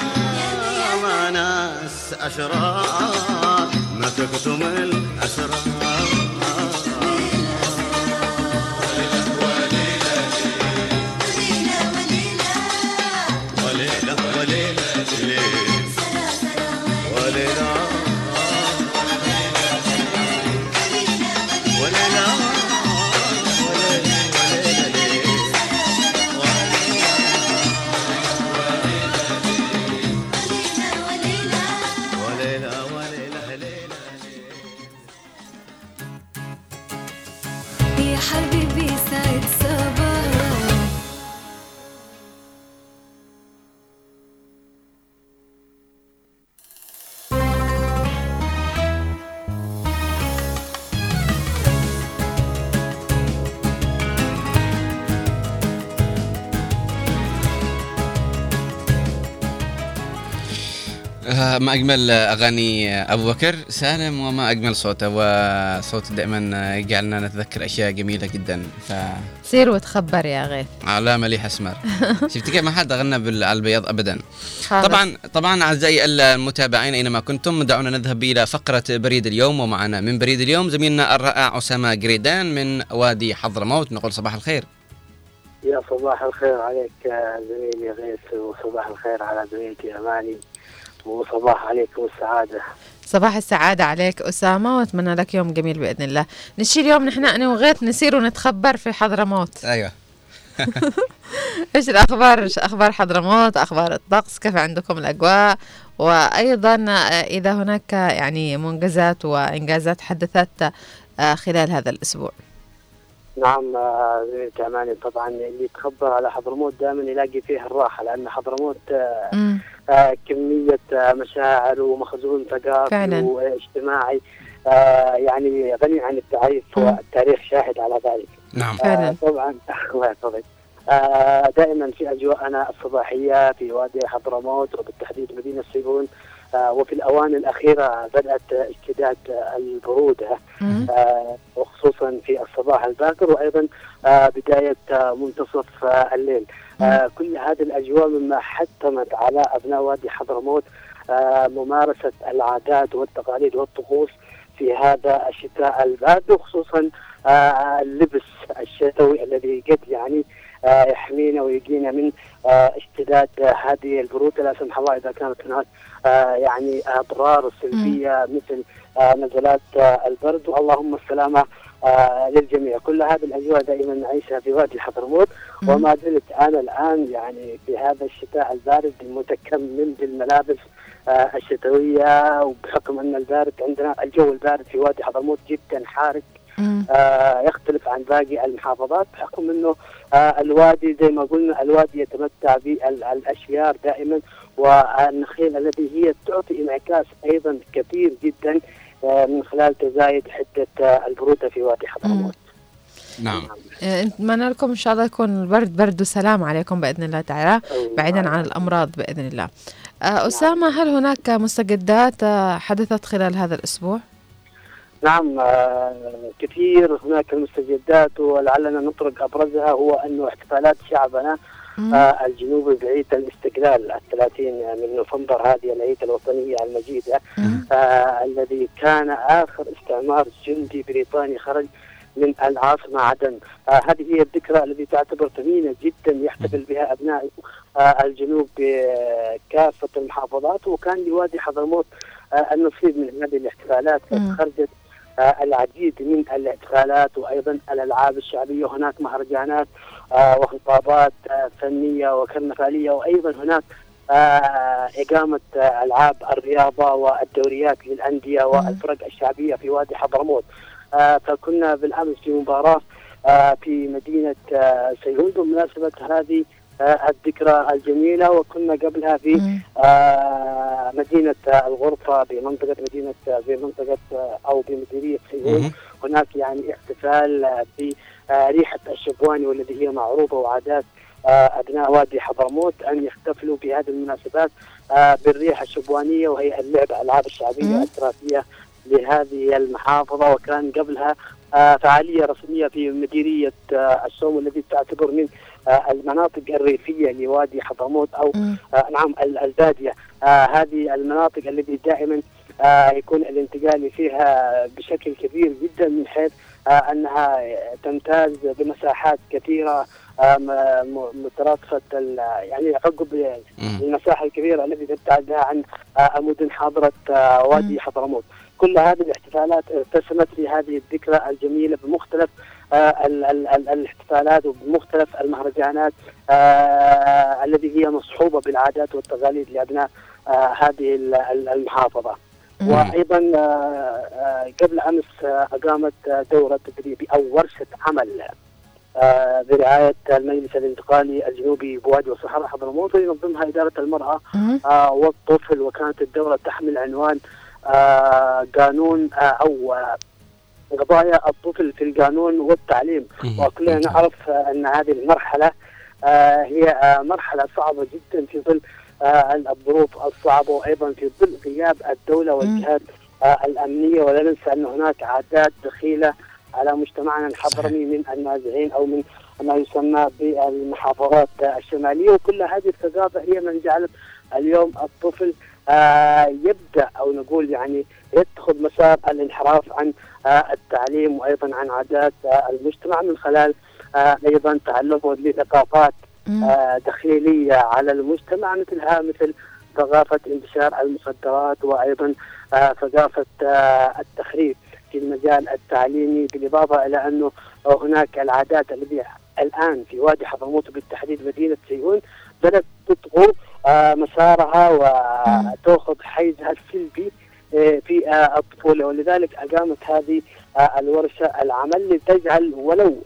S9: ما ناس أشرار. ما تكتم الأسرار
S2: وما أجمل أغاني أبو بكر سالم وما أجمل صوته وصوت دائما يجعلنا نتذكر أشياء جميلة جدا. ف
S3: سير وتخبر يا غيث.
S2: على مليح أسمر. شفت كيف ما حد غنى بال- على البياض ابدا؟
S3: خالص.
S2: طبعا طبعا أعزائي المتابعين أينما كنتم دعونا نذهب إلى فقرة بريد اليوم ومعنا من بريد اليوم زميلنا الرائع أسامة جريدان من وادي حضرموت. نقول صباح الخير.
S10: يا صباح الخير عليك يا زميلي غيث وصباح الخير على زميلتي أماني. وصباح عليكم السعادة
S3: صباح السعادة عليك أسامة وأتمنى لك يوم جميل بإذن الله. نشي اليوم نحن أنا وغيث نسير ونتخبر في حضرموت.
S2: أيوه.
S3: إيش الأخبار؟ إيش أخبار حضرموت؟ أخبار الطقس؟ كيف عندكم الأجواء؟ وأيضا آه، إذا هناك يعني منجزات وإنجازات حدثت آه، خلال هذا الأسبوع.
S10: نعم آه، زميلتي أماني طبعا اللي يتخبر على حضرموت دائما يلاقي فيه الراحة لأن حضرموت آه،. آه، كمية مشاعر ومخزون ثقافي
S3: فعلاً.
S10: واجتماعي يعني غني عن التعريف والتاريخ شاهد على ذلك.
S2: نعم.
S10: آه، طبعا. الله يحفظك. دائما في أجواءنا الصباحية في وادي حضرموت وبالتحديد مدينة سيبون وفي الأوان الأخيرة بدأت اشتداد البرودة آه، وخصوصا في الصباح الباكر وأيضا آه، بداية آه، منتصف الليل. كل هذه الأجواء مما حتمت على أبناء وادي حضرموت ممارسة العادات والتقاليد والطقوس في هذا الشتاء البارد وخصوصا اللبس الشتوي الذي قد يعني يحمينا ويقينا من اشتداد هذه البرودة. لا سمح الله إذا كانت هناك يعني أضرار سلبية مثل آه، نزلات آه، البرد. اللهم السلامة آه، للجميع. كل هذه الأجواء دائما نعيشها في وادي حضرموت. وما زلت أنا الآن يعني في هذا الشتاء البارد متكمل بالملابس الشتوية. وبحكم أن البارد عندنا الجو البارد في وادي حضرموت جدا حار آه، يختلف عن باقي المحافظات. بحكم أنه الوادي زي ما قلنا الوادي يتمتع بالاشجار دائما والنخيل التي هي تعطي انعكاس أيضا كثير جدا آه، من خلال تزايد حدة آه، البرودة في وادي حضرموت.
S2: نعم.
S3: آه، نتمنى لكم إن شاء الله يكون البرد برد وسلام عليكم بإذن الله تعالى بعيدا عن الأمراض بإذن الله. آه، أسامة هل هناك مستجدات حدثت خلال هذا الأسبوع؟
S10: نعم آه، كثير هناك المستجدات ولعلنا نطرق أبرزها هو انه احتفالات شعبنا آه، الجنوبي بعيد الاستقلال الثلاثين من نوفمبر هذه العيد الوطنية المجيدة آه الذي كان آخر استعمار جندي بريطاني خرج من العاصمة عدن. آه هذه هي الذكرى التي تعتبر ثمينة جدا يحتفل بها أبناء آه الجنوب بكافة المحافظات وكان لوادي حضرموت آه النصيب من هذه الاحتفالات. خرجت العديد من الاحتفالات وأيضا الألعاب الشعبية. هناك مهرجانات آه وخطابات آه فنية وكرنفالية وأيضا هناك آه إقامة آه ألعاب الرياضة والدوريات للأندية والفرق الشعبية في وادي حضرموت. آه فكنا بالأمس في مباراة آه في مدينة آه سيهون بمناسبة هذه آه الذكرى الجميلة وكنا قبلها في آه مدينة آه الغرفة بمنطقة مدينة آه بمنطقة آه أو بمديريه سيهون هناك يعني احتفال بريحه الشبواني والذي هي معروفه وعادات أبناء وادي حضرموت أن يحتفلوا بهذه المناسبات بالريحة الشبوانية وهي اللعب الالعاب الشعبية التراثيه لهذه المحافظة. وكان قبلها فعالية رسمية في مديرية آه السوم التي تعتبر من المناطق الريفية لوادي حضرموت أو آه نعم الباديه آه هذه المناطق التي دائما آه يكون الانتقال فيها بشكل كبير جدا من حيث آه أنها تمتاز بمساحات كثيرة آه مترادفه يعني عقب المساحة الكبيرة التي تبتعدها عن آه مدن حاضره آه وادي حضرموت. كل هذه الاحتفالات ارتسمت في هذه الذكرى الجميلة بمختلف آه الاحتفالات وبمختلف المهرجانات آه التي هي مصحوبة بالعادات والتقاليد لابناء آه هذه المحافظة. وأيضا آه آه قبل أمس آه أقامت دورة تدريبي أو ورشة عمل آه برعاية المجلس الانتقالي الجنوبي بوادي وصحراء حضرموت وينظمها إدارة المرأة آه والطفل وكانت الدورة تحمل عنوان آه قانون آه آه قضايا الطفل في القانون والتعليم. وكلنا نعرف أن هذه المرحلة آه هي آه مرحلة صعبة جدا في ظل آه، الظروف الصعبة وأيضا في ظل غياب الدولة والجهات الأمنية. ولا ننسى أن هناك عادات دخيلة على مجتمعنا الحضرمي من النازعين أو من ما يسمى بالمحافظات الشمالية. وكل هذه الثقافه هي من جعلت اليوم الطفل آه، يبدأ أو نقول يعني يتخذ مسار الانحراف عن التعليم وأيضا عن عادات المجتمع من خلال آه، أيضا تعلمه لثقافات آه، دخيليه على المجتمع مثلها مثل ثقافة انتشار المخدرات وأيضا آه، ثقافة التخريب في المجال التعليمي بالإضافة إلى أنه هناك العادات التي الآن في وادي حضرموت بالتحديد مدينة سيئون بدأت تطغو مسارها وتأخذ حيزها السلبي في آه، الطفولة. ولذلك أقامت هذه آه، الورشة العمل لتجعل ولو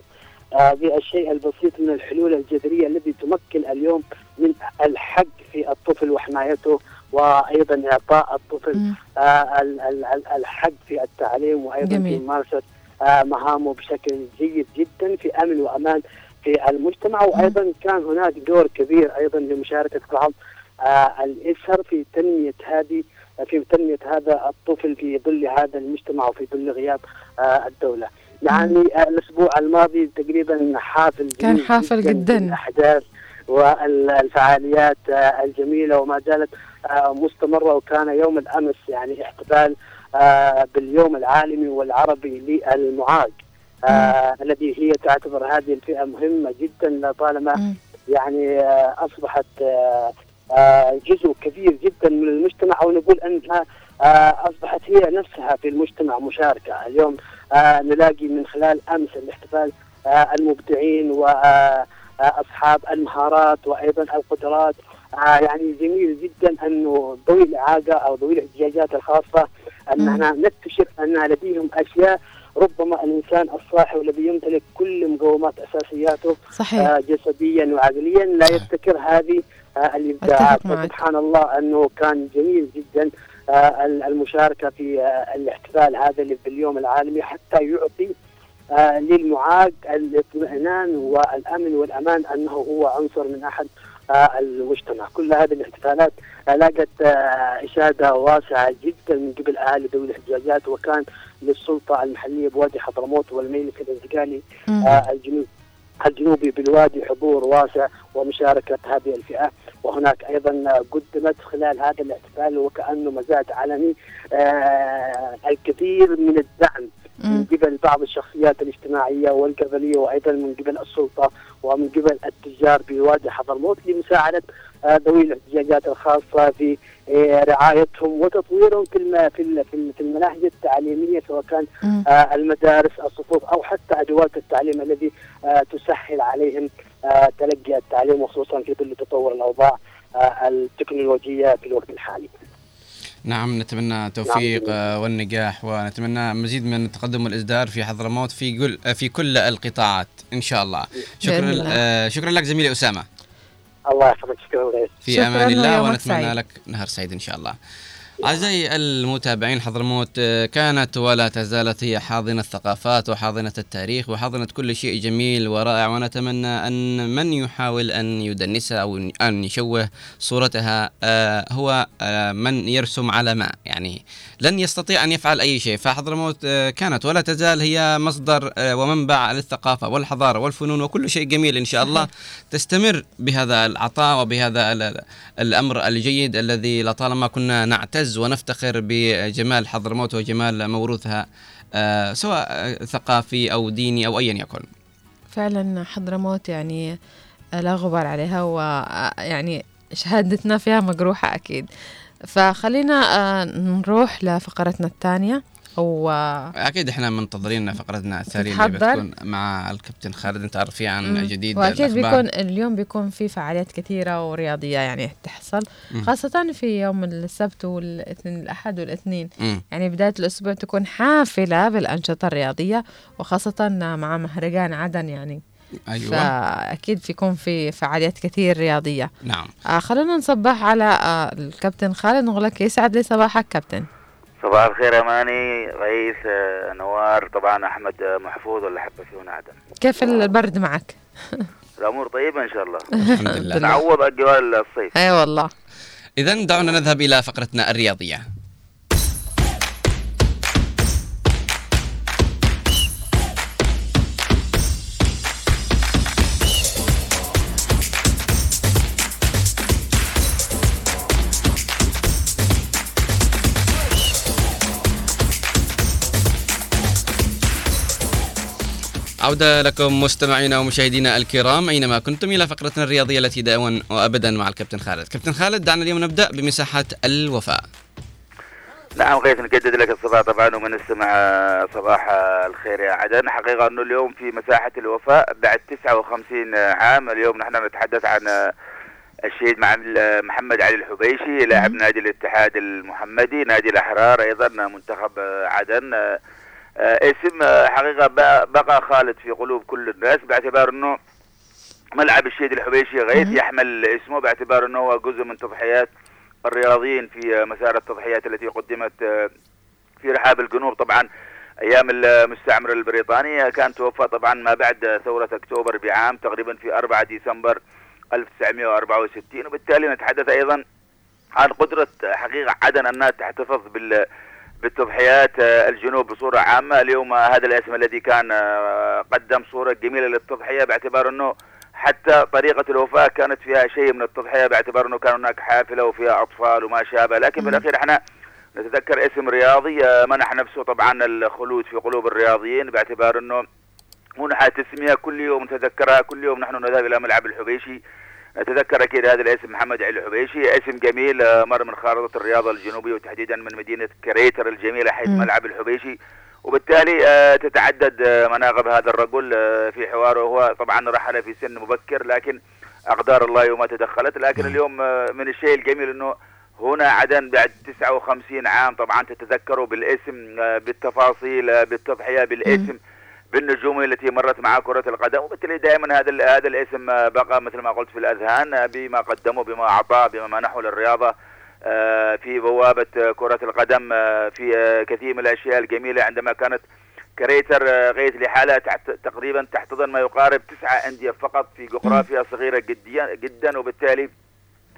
S10: آه، بالشيء البسيط من الحلول الجذرية التي تمكن اليوم من الحق في الطفل وحمايته وأيضا إعطاء الطفل آه، ال- ال- ال- الحق في التعليم وأيضا
S3: جميل.
S10: في ممارسة آه، مهامه بشكل جيد جدا في أمن وأمان في المجتمع. وأيضا كان هناك دور كبير أيضا لمشاركة بعض آه، الأسر في تنمية هذه في تنمية هذا الطفل في ظل هذا المجتمع وفي ظل غياب آه، الدولة. يعني الأسبوع الماضي تقريبا حافل
S3: كان حافل جداً.
S10: بالاحداث والفعاليات آه، الجميلة وما زالت آه، مستمرة وكان يوم الأمس يعني احتفال باليوم العالمي والعربي للمعاق الذي هي تعتبر هذه الفئة مهمة جدا طالما يعني آه، جزء كبير جدا من المجتمع أو نقول أنها آه، أصبحت هي نفسها في المجتمع مشاركة. اليوم آه، نلاقي من خلال أمس الاحتفال آه، المبدعين واصحاب المهارات وأيضا القدرات. آه، يعني جميل جدا أنه ذوي الإعاقة أو ذوي الاحتياجات الخاصة اننا نكتشف أن لديهم أشياء ربما الإنسان الصاحي والذي يمتلك كل مقومات أساسياته
S3: صحيح.
S10: آه، جسديا وعقليا لا يبتكر هذه آه، الابداعات. فسبحان الله أنه كان جميل جدا آه، المشاركة في آه، الاحتفال هذا اللي باليوم العالمي حتى يعطي آه، للمعاق الاطمئنان والأمن والأمان أنه هو عنصر من أحد آه، المجتمع، كل هذه الاحتفالات آه، لقت آه، إشادة واسعة جدا من قبل اهالي ذوي الاحتياجات وكان للسلطة المحلية بوادي حضرموت والمجلس الانتقالي. آه، الجنوب الجنوبي بالوادي حضور واسع ومشاركة هذه الفئة وهناك أيضا قدمت خلال هذا الاحتفال وكأنه مزاد علني آه، الكثير من الدعم من قبل بعض الشخصيات الاجتماعية والقبلية وأيضا من قبل السلطة ومن قبل التجار بوادي حضرموت لمساعدة آه، ذوي الاحتياجات الخاصة في رعايتهم وتطويرهم في الم- في ال- في ال- في المناهج التعليمية سواء كان آه، المدارس الصفوف أو حتى أدوات التعليم الذي آه، تسهل عليهم آه، تلقي التعليم وخصوصا في ظل تطور الأوضاع آه، التكنولوجية في الوقت الحالي.
S2: نعم نتمنى التوفيق آه، والنجاح ونتمنى مزيد من التقدم والازدهار في حضرموت في كل في كل القطاعات إن شاء الله. شكرا شكرا لك زميلي أسامة.
S10: الله يحفظك. شكرا غير
S2: في أمان الله ونتمنى
S3: سعيد.
S2: لك نهار سعيد إن شاء الله. أعزائي المتابعين حضرموت آه، كانت ولا تزالت هي حاضنة الثقافات وحاضنة التاريخ وحاضنة كل شيء جميل ورائع ونتمنى أن من يحاول أن يدنسها أو أن يشوه صورتها آه، هو آه، من يرسم على ما يعني لن يستطيع أن يفعل أي شيء. فحضرموت كانت ولا تزال هي مصدر ومنبع للثقافة والحضارة والفنون وكل شيء جميل إن شاء الله. تستمر بهذا العطاء وبهذا ال- الأمر الجيد الذي لطالما كنا نعتز ونفتخر بجمال حضرموت وجمال موروثها آه، سواء آه، ثقافي أو ديني أو أيا يكن.
S3: فعلا حضرموت يعني لا غبار عليها ويعني شهادتنا فيها مجروحة أكيد. فخلينا آه، نروح لفقرتنا الثانية. و
S2: أكيد إحنا منتظرين فقرتنا الثانية اللي؟ بتكون مع الكابتن خالد أنت عارفين عن. جديد
S3: وأكيد
S2: الأخبار.
S3: بيكون اليوم بيكون في فعاليات كثيرة ورياضية يعني تحصل
S2: مم.
S3: خاصة في يوم السبت والاثنين الأحد والاثنين
S2: مم.
S3: يعني بداية الأسبوع تكون حافلة بالأنشطة الرياضية وخاصة مع مهرجان عدن يعني
S2: أيوه
S3: فأكيد بيكون في فعاليات كثير رياضية
S2: نعم
S3: آه خلونا نصبح على آه الكابتن خالد نقول لك يسعد لي صباحك كابتن
S11: صباح الخير اماني رئيس آه، نوار طبعا أحمد آه، محفوظ ولا حبة فيون عدن
S3: كيف البرد معك؟
S11: الأمور طيبة إن شاء الله.
S2: الحمد لله.
S11: نعوض أجواء الصيف.
S3: أي والله.
S2: إذا دعونا نذهب إلى فقرتنا الرياضية. عودة لكم مستمعينا ومشاهدينا الكرام أينما كنتم إلى فقرتنا الرياضية التي دائما وأبدا مع الكابتن خالد. كابتن خالد دعنا اليوم نبدأ بمساحة الوفاء.
S11: نعم غيث نجدد لك الصباح طبعا ومن السمع صباح الخير يا عدن. حقيقة أنه اليوم في مساحة الوفاء بعد 59 عام اليوم نحن نتحدث عن الشهيد مع محمد علي الحبيشي لاعب نادي الاتحاد المحمدي نادي الأحرار أيضا منتخب عدن. اسم آه، حقيقة ب- بقى خالد في قلوب كل الناس باعتبار أنه ملعب الشهيد الحبيشي غيث يحمل اسمه باعتبار أنه هو جزء من تضحيات الرياضيين في مسار التضحيات التي قدمت آه، في رحاب الجنوب. طبعا أيام المستعمر البريطاني كان توفى طبعا ما بعد ثورة أكتوبر بعام تقريبا في 4 ديسمبر 1964 وبالتالي نتحدث أيضا عن قدرة حقيقة عدن انها تحتفظ بال بالتضحيات آه، الجنوب بصورة عامة. اليوم آه، هذا الاسم الذي كان آه، قدم صورة جميلة للتضحية باعتبار إنه حتى طريقة الوفاة كانت فيها شيء من التضحية باعتبار أنه كان هناك حافلة وفيها أطفال وما شابه. لكن بالأخير إحنا نتذكر اسم رياضي منح نفسه طبعا الخلود في قلوب الرياضيين باعتبار أنه منحة تسمية كل يوم نتذكرها كل يوم. نحن نذهب إلى ملعب الحبيشي نتذكر أكيد هذا الاسم محمد علي الحبيشي اسم جميل آه، مر من خارطة الرياضة الجنوبية وتحديدا من مدينة كريتر الجميلة حيث. ملعب الحبيشي. وبالتالي آه، تتعدد آه، مناقب هذا الرجل في حواره. هو طبعا رحل في سن مبكر لكن أقدار الله وما تدخلت. لكن اليوم من الشيء الجميل أنه هنا عدن بعد 59 عام طبعا تتذكروا بالاسم بالتفاصيل بالتضحية بالاسم. بالنجوم التي مرت مع كرة القدم وبالتالي دائما هذا هذا الاسم آه، بقى مثل ما قلت في الأذهان آه، بما قدمه بما أعطاه بما منحه للرياضة آه، في بوابة كرة القدم في كثير من الأشياء الجميلة. عندما كانت كريتر غيث لحالها تحت تقريبا تحتضن ما يقارب تسعة أندية فقط في جغرافيا صغيرة جدا جدا وبالتالي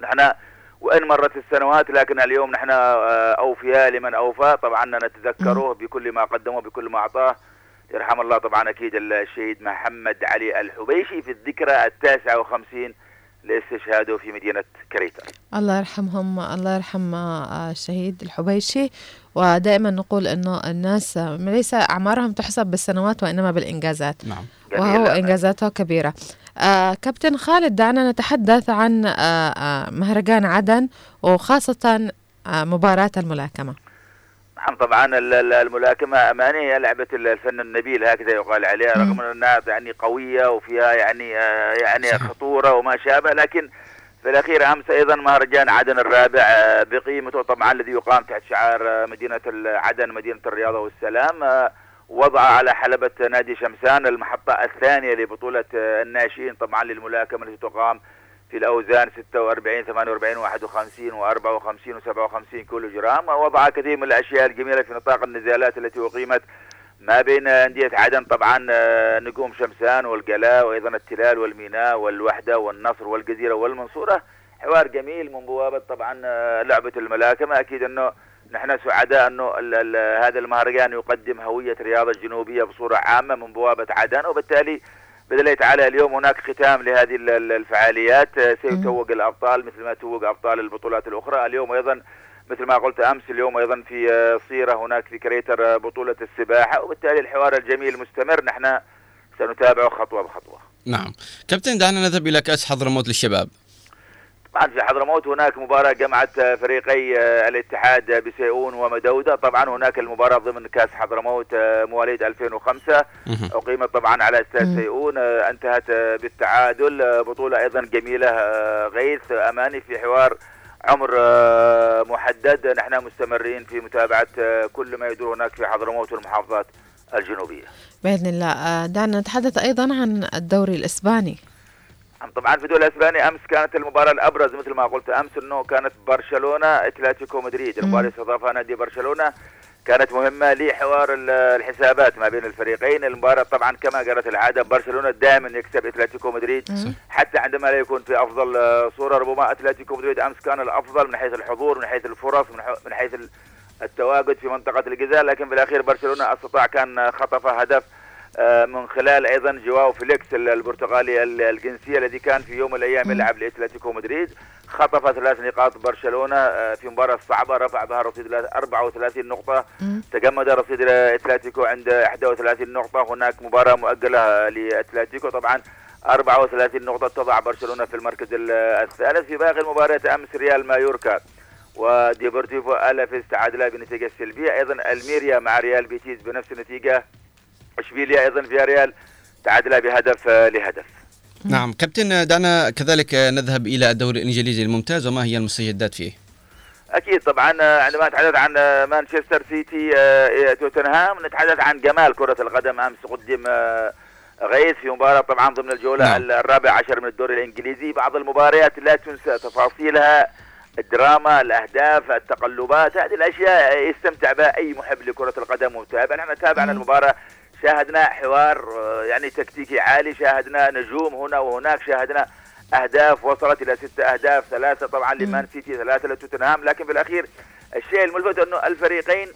S11: نحن وإن مرت السنوات لكن اليوم نحن أوفياء لمن أوفى. طبعا نتذكره بكل ما قدمه بكل ما أعطاه. يرحم الله طبعا أكيد الشهيد محمد علي الحبيشي في الذكرى التاسعة وخمسين لاستشهاده في مدينة كريتر.
S3: الله يرحمهم الله يرحم آه، الشهيد الحبيشي. ودائما نقول إنه الناس ليس أعمارهم تحسب بالسنوات وإنما بالإنجازات.
S2: نعم.
S3: وهو إنجازاته كبيرة. آه كابتن خالد دعنا نتحدث عن آه آه مهرجان عدن وخاصة آه مباراة الملاكمة.
S11: نعم طبعا ال- ال- الملاكمة أماني هي لعبة ال- الفن النبيل هكذا يقال عليها رغم أنها يعني قوية وفيها يعني آه، يعني خطورة وما شابه لكن في الأخير أمس أيضا مهرجان عدن الرابع آه، بقيمته طبعا الذي يقام تحت شعار آه، مدينة عدن مدينة الرياضة والسلام وضع على حلبة نادي شمسان المحطة الثانية لبطولة الناشئين طبعا للملاكمة التي تقام في الأوزان 46 48 51 و54 و57 كيلو جرام. وضع كثير من الأشياء الجميلة في نطاق النزالات التي أقيمت ما بين أندية عدن طبعا آه، نجوم شمسان والقلاء وأيضا التلال والميناء والوحدة والنصر والجزيرة والمنصورة. حوار جميل من بوابة طبعا آه، لعبة الملاكمة. أكيد أنه نحن سعداء أنه ال ال هذا المهرجان يقدم هوية الرياضة الجنوبية بصورة عامة من بوابة عدن وبالتالي بإذن الله تعالى اليوم هناك ختام لهذه ال- ال- الفعاليات. آه، سيتوج الأبطال مثل ما توج أبطال البطولات الأخرى. اليوم أيضا مثل ما قلت أمس اليوم أيضا في آه، صيرة هناك في كريتر آه، بطولة السباحة. وبالتالي الحوار الجميل مستمر. نحن سنتابعه خطوة بخطوة.
S2: نعم. كابتن دعنا نذهب إلى كأس حضرموت للشباب.
S11: طبعا في حضرموت هناك مباراة جمعت فريقي آه، الاتحاد بسيئون ومدودة. طبعا هناك المباراة ضمن كأس حضرموت آه، مواليد 2005 أقيمت طبعا على استاد سيئون. آه، انتهت بالتعادل. بطولة أيضا جميلة غيث أماني في حوار عمر محدد. نحن مستمرين في متابعة كل ما يدور هناك في حضرموت والمحافظات الجنوبية.
S3: بإذن الله. دعنا نتحدث أيضا عن الدوري الإسباني.
S11: نعم، طبعا في الدوري الاسباني أمس كانت المباراة الأبرز مثل ما قلت أمس إنه كانت برشلونة أتلتيكو مدريد. المباراة استضافها نادي برشلونة. كانت مهمة لحوار ال- الحسابات ما بين الفريقين. المباراة طبعا كما جرت العادة برشلونة دائما يكسب أتلتيكو مدريد. حتى عندما لا يكون في أفضل صورة ربما أتلتيكو مدريد أمس كان الأفضل من حيث الحضور من حيث الفرص من حو- من حيث ال- التواجد في منطقة الجزاء. لكن في الأخير برشلونة استطاع كان خطف هدف من خلال أيضا جواو فيليكس ال- البرتغالي ال- الجنسية الذي كان في يوم من الأيام يلعب لأتلتيكو مدريد. خطف ثلاث نقاط برشلونة آه، في مباراة صعبة رفع بها رصيد إلى 34 نقطة. تجمد رصيد اتلتيكو عند 31 نقطة. هناك مباراة مؤجلة لأتلتيكو. طبعا 34 نقطة تضع برشلونة في المركز ال- الثالث. في باقي المباريات أمس ريال مايوركا وديبورتيفو ألافيس تعادلا بنتيجة سلبية. أيضا ألميريا مع ريال بيتيز بنفس النتيجة. اشبيليا أيضا فياريال تعادلا بهدف آه، لهدف.
S2: نعم كابتن دعنا كذلك نذهب إلى الدوري الإنجليزي الممتاز وما هي المستجدات فيه؟
S11: أكيد طبعا آه، عندما نتحدث عن آه، مانشستر سيتي توتنهام نتحدث عن جمال كرة القدم أمس قدم غير في مباراة طبعا ضمن الجولة
S2: نعم.
S11: الرابع عشر من الدوري الإنجليزي. بعض المباريات لا تنسى تفاصيلها الدراما الأهداف التقلبات هذه الأشياء يستمتع بها أي محب لكرة القدم ومتابع. نحن تابعنا المباراة شاهدنا حوار آه، يعني تكتيكي عالي شاهدنا نجوم هنا وهناك شاهدنا أهداف وصلت إلى ست أهداف ثلاثة طبعا لمان سيتي ثلاثة لتوتنهام لكن في الأخير الشيء الملفت أنه الفريقين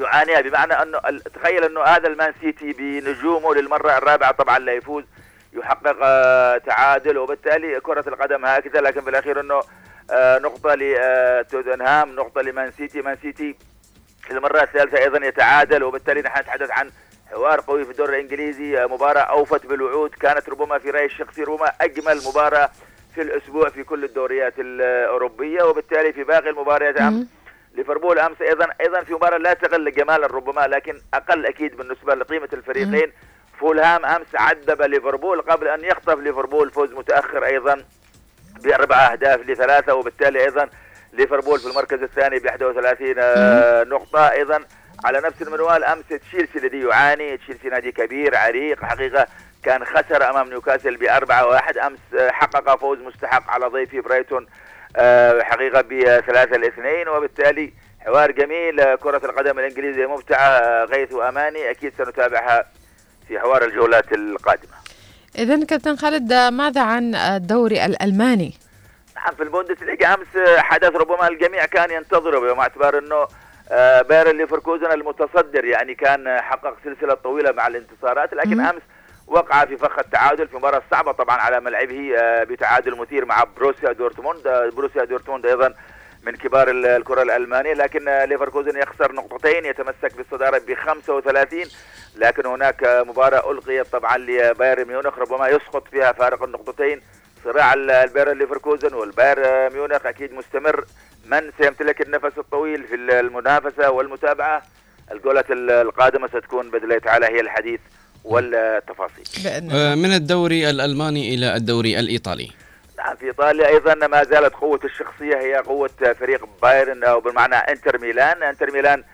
S11: يعانيها بمعنى أنه تخيل أنه هذا المان سيتي بنجومه للمرة الرابعة طبعا لا يفوز يحقق آه، تعادل وبالتالي كرة القدم هكذا لكن في الأخير أنه آه، نقطة لتوتنهام نقطة لمان سيتي مان سيتي في المرة الثالثة أيضا يتعادل وبالتالي نحن نتحدث عن حوار قوي في الدوري الإنجليزي آه، مباراة أوفت بالوعود كانت ربما في رأيي الشخصي ربما أجمل مباراة في الأسبوع في كل الدوريات الأوروبية وبالتالي في باقي المباريات أمس ليفربول أمس أيضا أيضا في مباراة لا تقل جمالا ربما لكن أقل أكيد بالنسبة لقيمة الفريقين. فولهام أمس عذب ليفربول قبل أن يخطف ليفربول فوز متأخر أيضا بأربع أهداف لثلاثة وبالتالي أيضا ليفربول في المركز الثاني ب 31 آه، نقطة. أيضا على نفس المنوال أمس تشيلسي الذي يعاني. تشيلسي نادي كبير عريق حقيقة كان خسر أمام نيوكاسل بأربعة واحد. أمس آه، حقق فوز مستحق على ضيفه برايتون آه، حقيقة بثلاثة الاثنين وبالتالي حوار جميل آه، كرة القدم الإنجليزية ممتعة غيث وأماني. أكيد سنتابعها في حوار الجولات القادمة.
S3: إذا كابتن خالد ماذا عن الدوري الألماني؟
S11: نعم في البوندسليغا أمس حدث ربما الجميع كان ينتظره بما اعتبار إنه آه، باير ليفركوزن المتصدر يعني كان حقق سلسلة طويلة مع الانتصارات لكن أمس وقع في فخ التعادل في مباراة صعبة طبعا على ملعبه آه، بتعادل مثير مع بروسيا دورتموند آه، بروسيا دورتموند أيضا من كبار ال- الكرة الألمانية لكن ليفركوزن يخسر نقطتين يتمسك بالصدارة ب 35 لكن هناك مباراة ألقيت طبعا لبايرن ميونخ ربما يسقط فيها فارق النقطتين صراع ال- البايرن ليفركوزن والبايرن ميونخ أكيد مستمر من سيمتلك النفس الطويل في المنافسة والمتابعة؟ الجولة ال- القادمة ستكون بإذن الله تعالى هي الحديث والتفاصيل.
S2: آه، من الدوري الألماني إلى الدوري الإيطالي.
S11: نعم في إيطاليا أيضا ما زالت قوة الشخصية هي قوة فريق بايرن أو بالمعنى إنتر ميلان. إنتر ميلان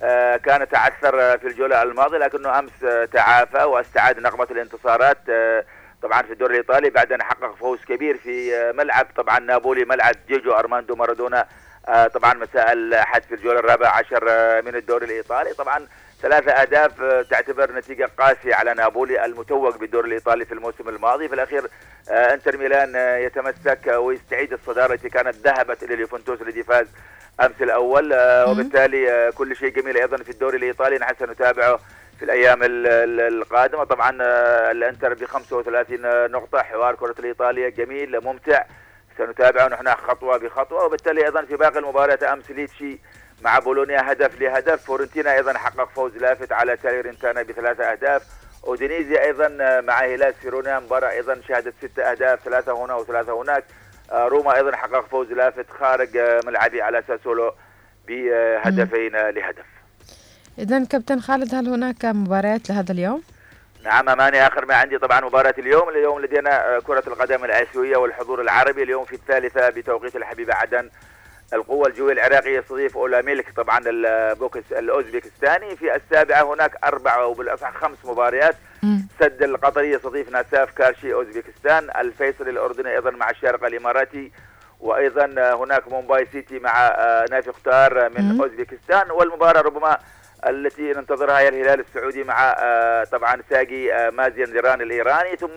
S11: آه، كان تعثر في الجولة الماضية لكنه أمس آه، تعافى واستعاد نغمه الانتصارات آه، طبعا في الدوري الإيطالي بعد أن حقق فوز كبير في آه، ملعب طبعا نابولي ملعب ديجو أرماندو مارادونا آه، طبعا مساء الاحد في الجولة الرابعة عشر آه، من الدوري الإيطالي. طبعا ثلاثة أهداف تعتبر نتيجة قاسية على نابولي المتوج بالدوري الإيطالي في الموسم الماضي. في الأخير إنتر ميلان يتمسك ويستعيد الصدارة التي كانت ذهبت إلى اليوفنتوس الذي فاز أمس الأول وبالتالي كل شيء جميل أيضا في الدوري الإيطالي. نحن سنتابعه في الأيام ال- ال- القادمة. طبعا آه، الإنتر ب 35 نقطة. حوار كرة الإيطالية جميل ممتع. سنتابعه نحن خطوة بخطوة. وبالتالي أيضا في باقي المباريات أمس ليتشي مع بولونيا هدف لهدف. فورنتينا أيضا حقق فوز لافت على ساليرنيتانا بثلاثة أهداف. أودينيزي أيضا مع هيلاس فيرونا مباراة أيضا شهدت ست أهداف ثلاثة هنا وثلاثة هناك. آه، روما أيضا حقق فوز لافت خارج آه، ملعبه على ساسولو بهدفين آه، لهدف.
S3: إذا كابتن خالد هل هناك مباريات لهذا اليوم؟
S11: نعم أماني آخر ما عندي طبعا مباراة اليوم. اليوم لدينا كرة القدم الآسيوية والحضور العربي. اليوم في الثالثة بتوقيت الحبيبه عدن القوة الجوية العراقي يستضيف أولا ميلك طبعا البوكس الأوزبكستاني. في السابعة هناك أربعة وبالأصح خمس مباريات. سد القطري يستضيف ناساف كارشي أوزبكستان. الفيصل الأردني أيضا مع الشارقة الإماراتي. وأيضا هناك مومباي سيتي مع آه، نافباخور من
S3: مم.
S11: أوزبكستان. والمباراة ربما التي ننتظرها هي الهلال السعودي مع آه، طبعا آه، نساجي مازندران الإيراني. ثم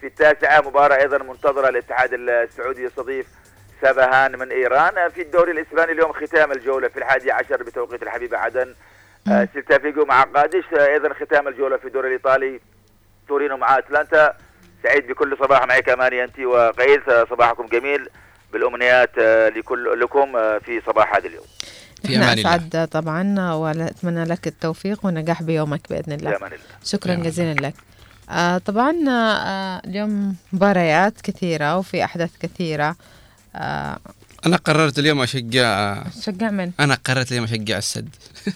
S11: في التاسعة مباراة أيضا منتظرة الاتحاد السعودي يستضيف سباهان من إيران. في الدوري الإسباني اليوم ختام الجولة في الحادي عشر بتوقيت الحبيبه عدن. آه، سيلتا فيجو مع قادش. آه، أيضا ختام الجولة في الدوري الإيطالي. تورينو مع أتلانتا. سعيد بكل صباح معك اماني أنت وقيس آه، صباحكم جميل. بالأمنيات آه، لكل لكم آه، في صباح هذا اليوم.
S2: في أمان الله.
S3: اسعد طبعا ونتمنى لك التوفيق ونجاح بيومك بإذن الله.
S11: في أمان الله.
S3: شكرا جزيلا لك. آه طبعا آه اليوم مباريات كثيرة وفي أحداث كثيرة. آه
S2: أنا قررت اليوم اشجع
S3: شجع من؟
S2: أنا قررت اليوم أشجع السد.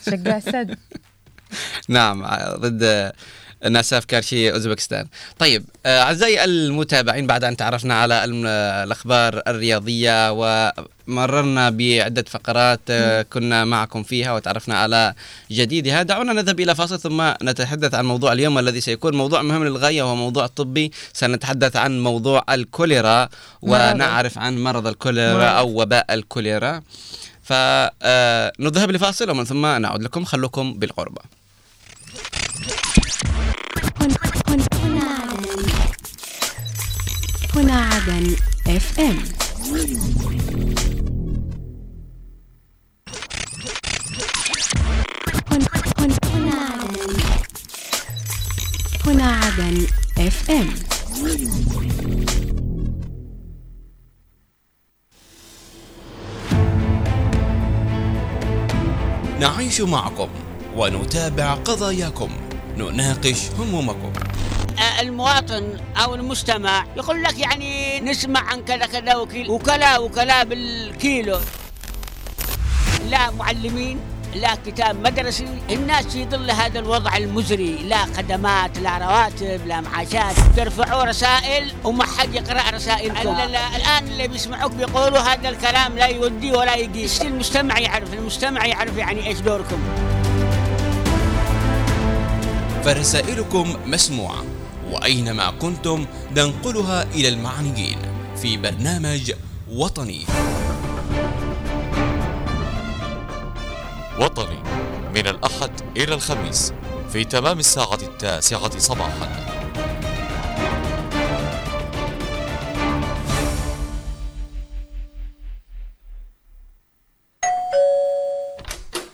S3: شجع السد؟
S2: نعم ضد ناساف كارشي أوزبكستان. طيب آه، أعزائي المتابعين بعد أن تعرفنا على الأخبار الرياضية ومررنا بعدة فقرات آه، كنا معكم فيها وتعرفنا على جديدها دعونا نذهب إلى فاصل ثم نتحدث عن موضوع اليوم الذي سيكون موضوع مهم للغاية وهو موضوع طبي. سنتحدث عن موضوع الكوليرا ونعرف عن مرض الكوليرا. أو وباء الكوليرا. فنذهب لفاصل ومن ثم نعود لكم. خلوكم بالقربة
S5: هنا عدن اف ام هنا عدن اف ام
S6: نعيش معكم ونتابع قضاياكم. نناقش همومكم.
S7: المواطن أو المستمع يقول لك يعني نسمع عن كذا كذا وكيل وكلا وكلا بالكيلو. لا معلمين. لا كتاب مدرسي الناس في ظل هذا الوضع المزري. لا خدمات لا رواتب لا معاشات. ترفعوا رسائل وما حد يقرأ رسائلكم. لا لا. الآن اللي بيسمعوك بيقولوا هذا الكلام لا يودي ولا يقيس المستمع يعرف؟ المستمع يعرف يعني إيش دوركم.
S6: فرسائلكم مسموعة وأينما كنتم ننقلها إلى المعنيين في برنامج وطني.
S8: وطني من الأحد إلى الخميس في تمام الساعة التاسعة صباحا.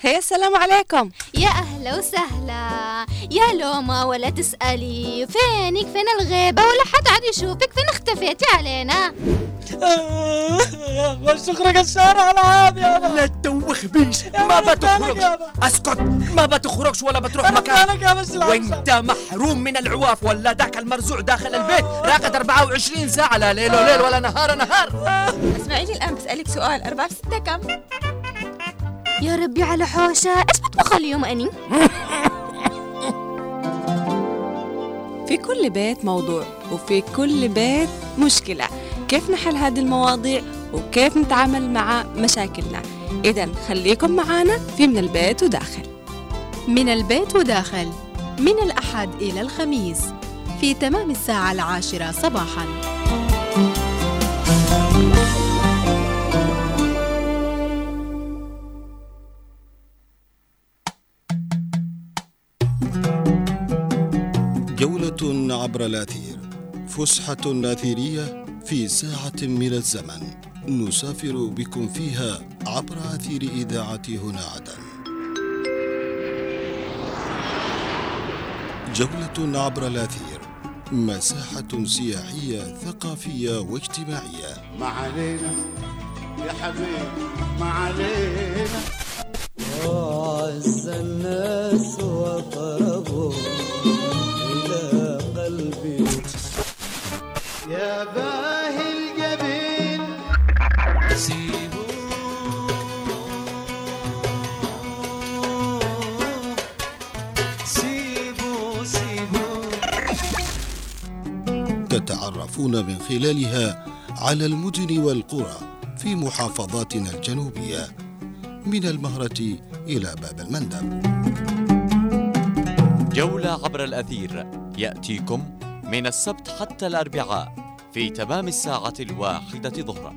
S12: هي السلام عليكم.
S13: يا أهلا وسهلا. يا لوما ولا تسألي. فينك؟ فين الغيبة؟ ولا حد عاد يشوفك. فين اختفيتي علينا؟
S14: والسخرة قسارة على عاب يابا لا تدوخ بيش ما بتخرجش. اسكت. ما بتخرجش ولا بتروح مكان. وانت محروم من العواف ولا ذاك المرزوع داخل البيت؟ راقد 24 ساعة لا ليل وليل ولا نهار نهار.
S12: اسمعي لي الآن بسألك سؤال. أربعة في ستة كم؟
S13: يا ربي على حوشة. إيش بطبخ اليوم أني.
S12: في كل بيت موضوع وفي كل بيت مشكلة. كيف نحل هذه المواضيع وكيف نتعامل مع مشاكلنا. إذا خليكم معانا في من البيت وداخل.
S5: من البيت وداخل. من الأحد إلى الخميس. في تمام الساعة العاشرة صباحاً.
S15: جولة عبر الأثير فسحة أثيرية في ساعة من الزمن. نسافر بكم فيها عبر أثير إذاعة هنا عدن. جولة عبر الأثير مساحة سياحية ثقافية واجتماعية.
S9: ما علينا يا حبيبي ما علينا.
S16: وأعز الناس وأقربهم
S9: يا باهي سيبوا
S15: تتعرفون من خلالها على المدن والقرى في محافظاتنا الجنوبية من المهرة إلى باب المندب.
S8: جولة عبر الأثير. يأتيكم من السبت حتى الأربعاء في تمام الساعة الواحدة ظهرا.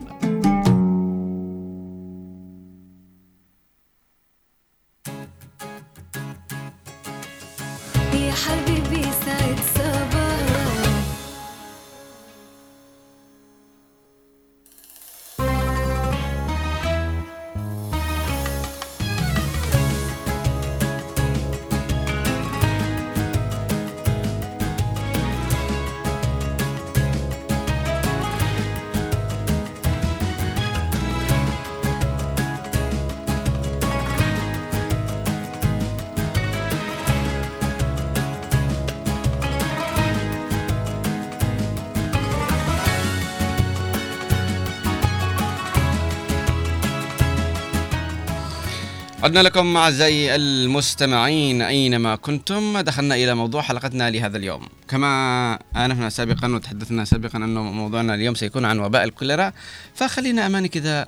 S2: عدنا لكم أعزائي المستمعين أينما كنتم. دخلنا إلى موضوع حلقتنا لهذا اليوم. كما آنفنا سابقا وتحدثنا سابقا أنه موضوعنا اليوم سيكون عن وباء الكوليرا. فخلينا أماني كذا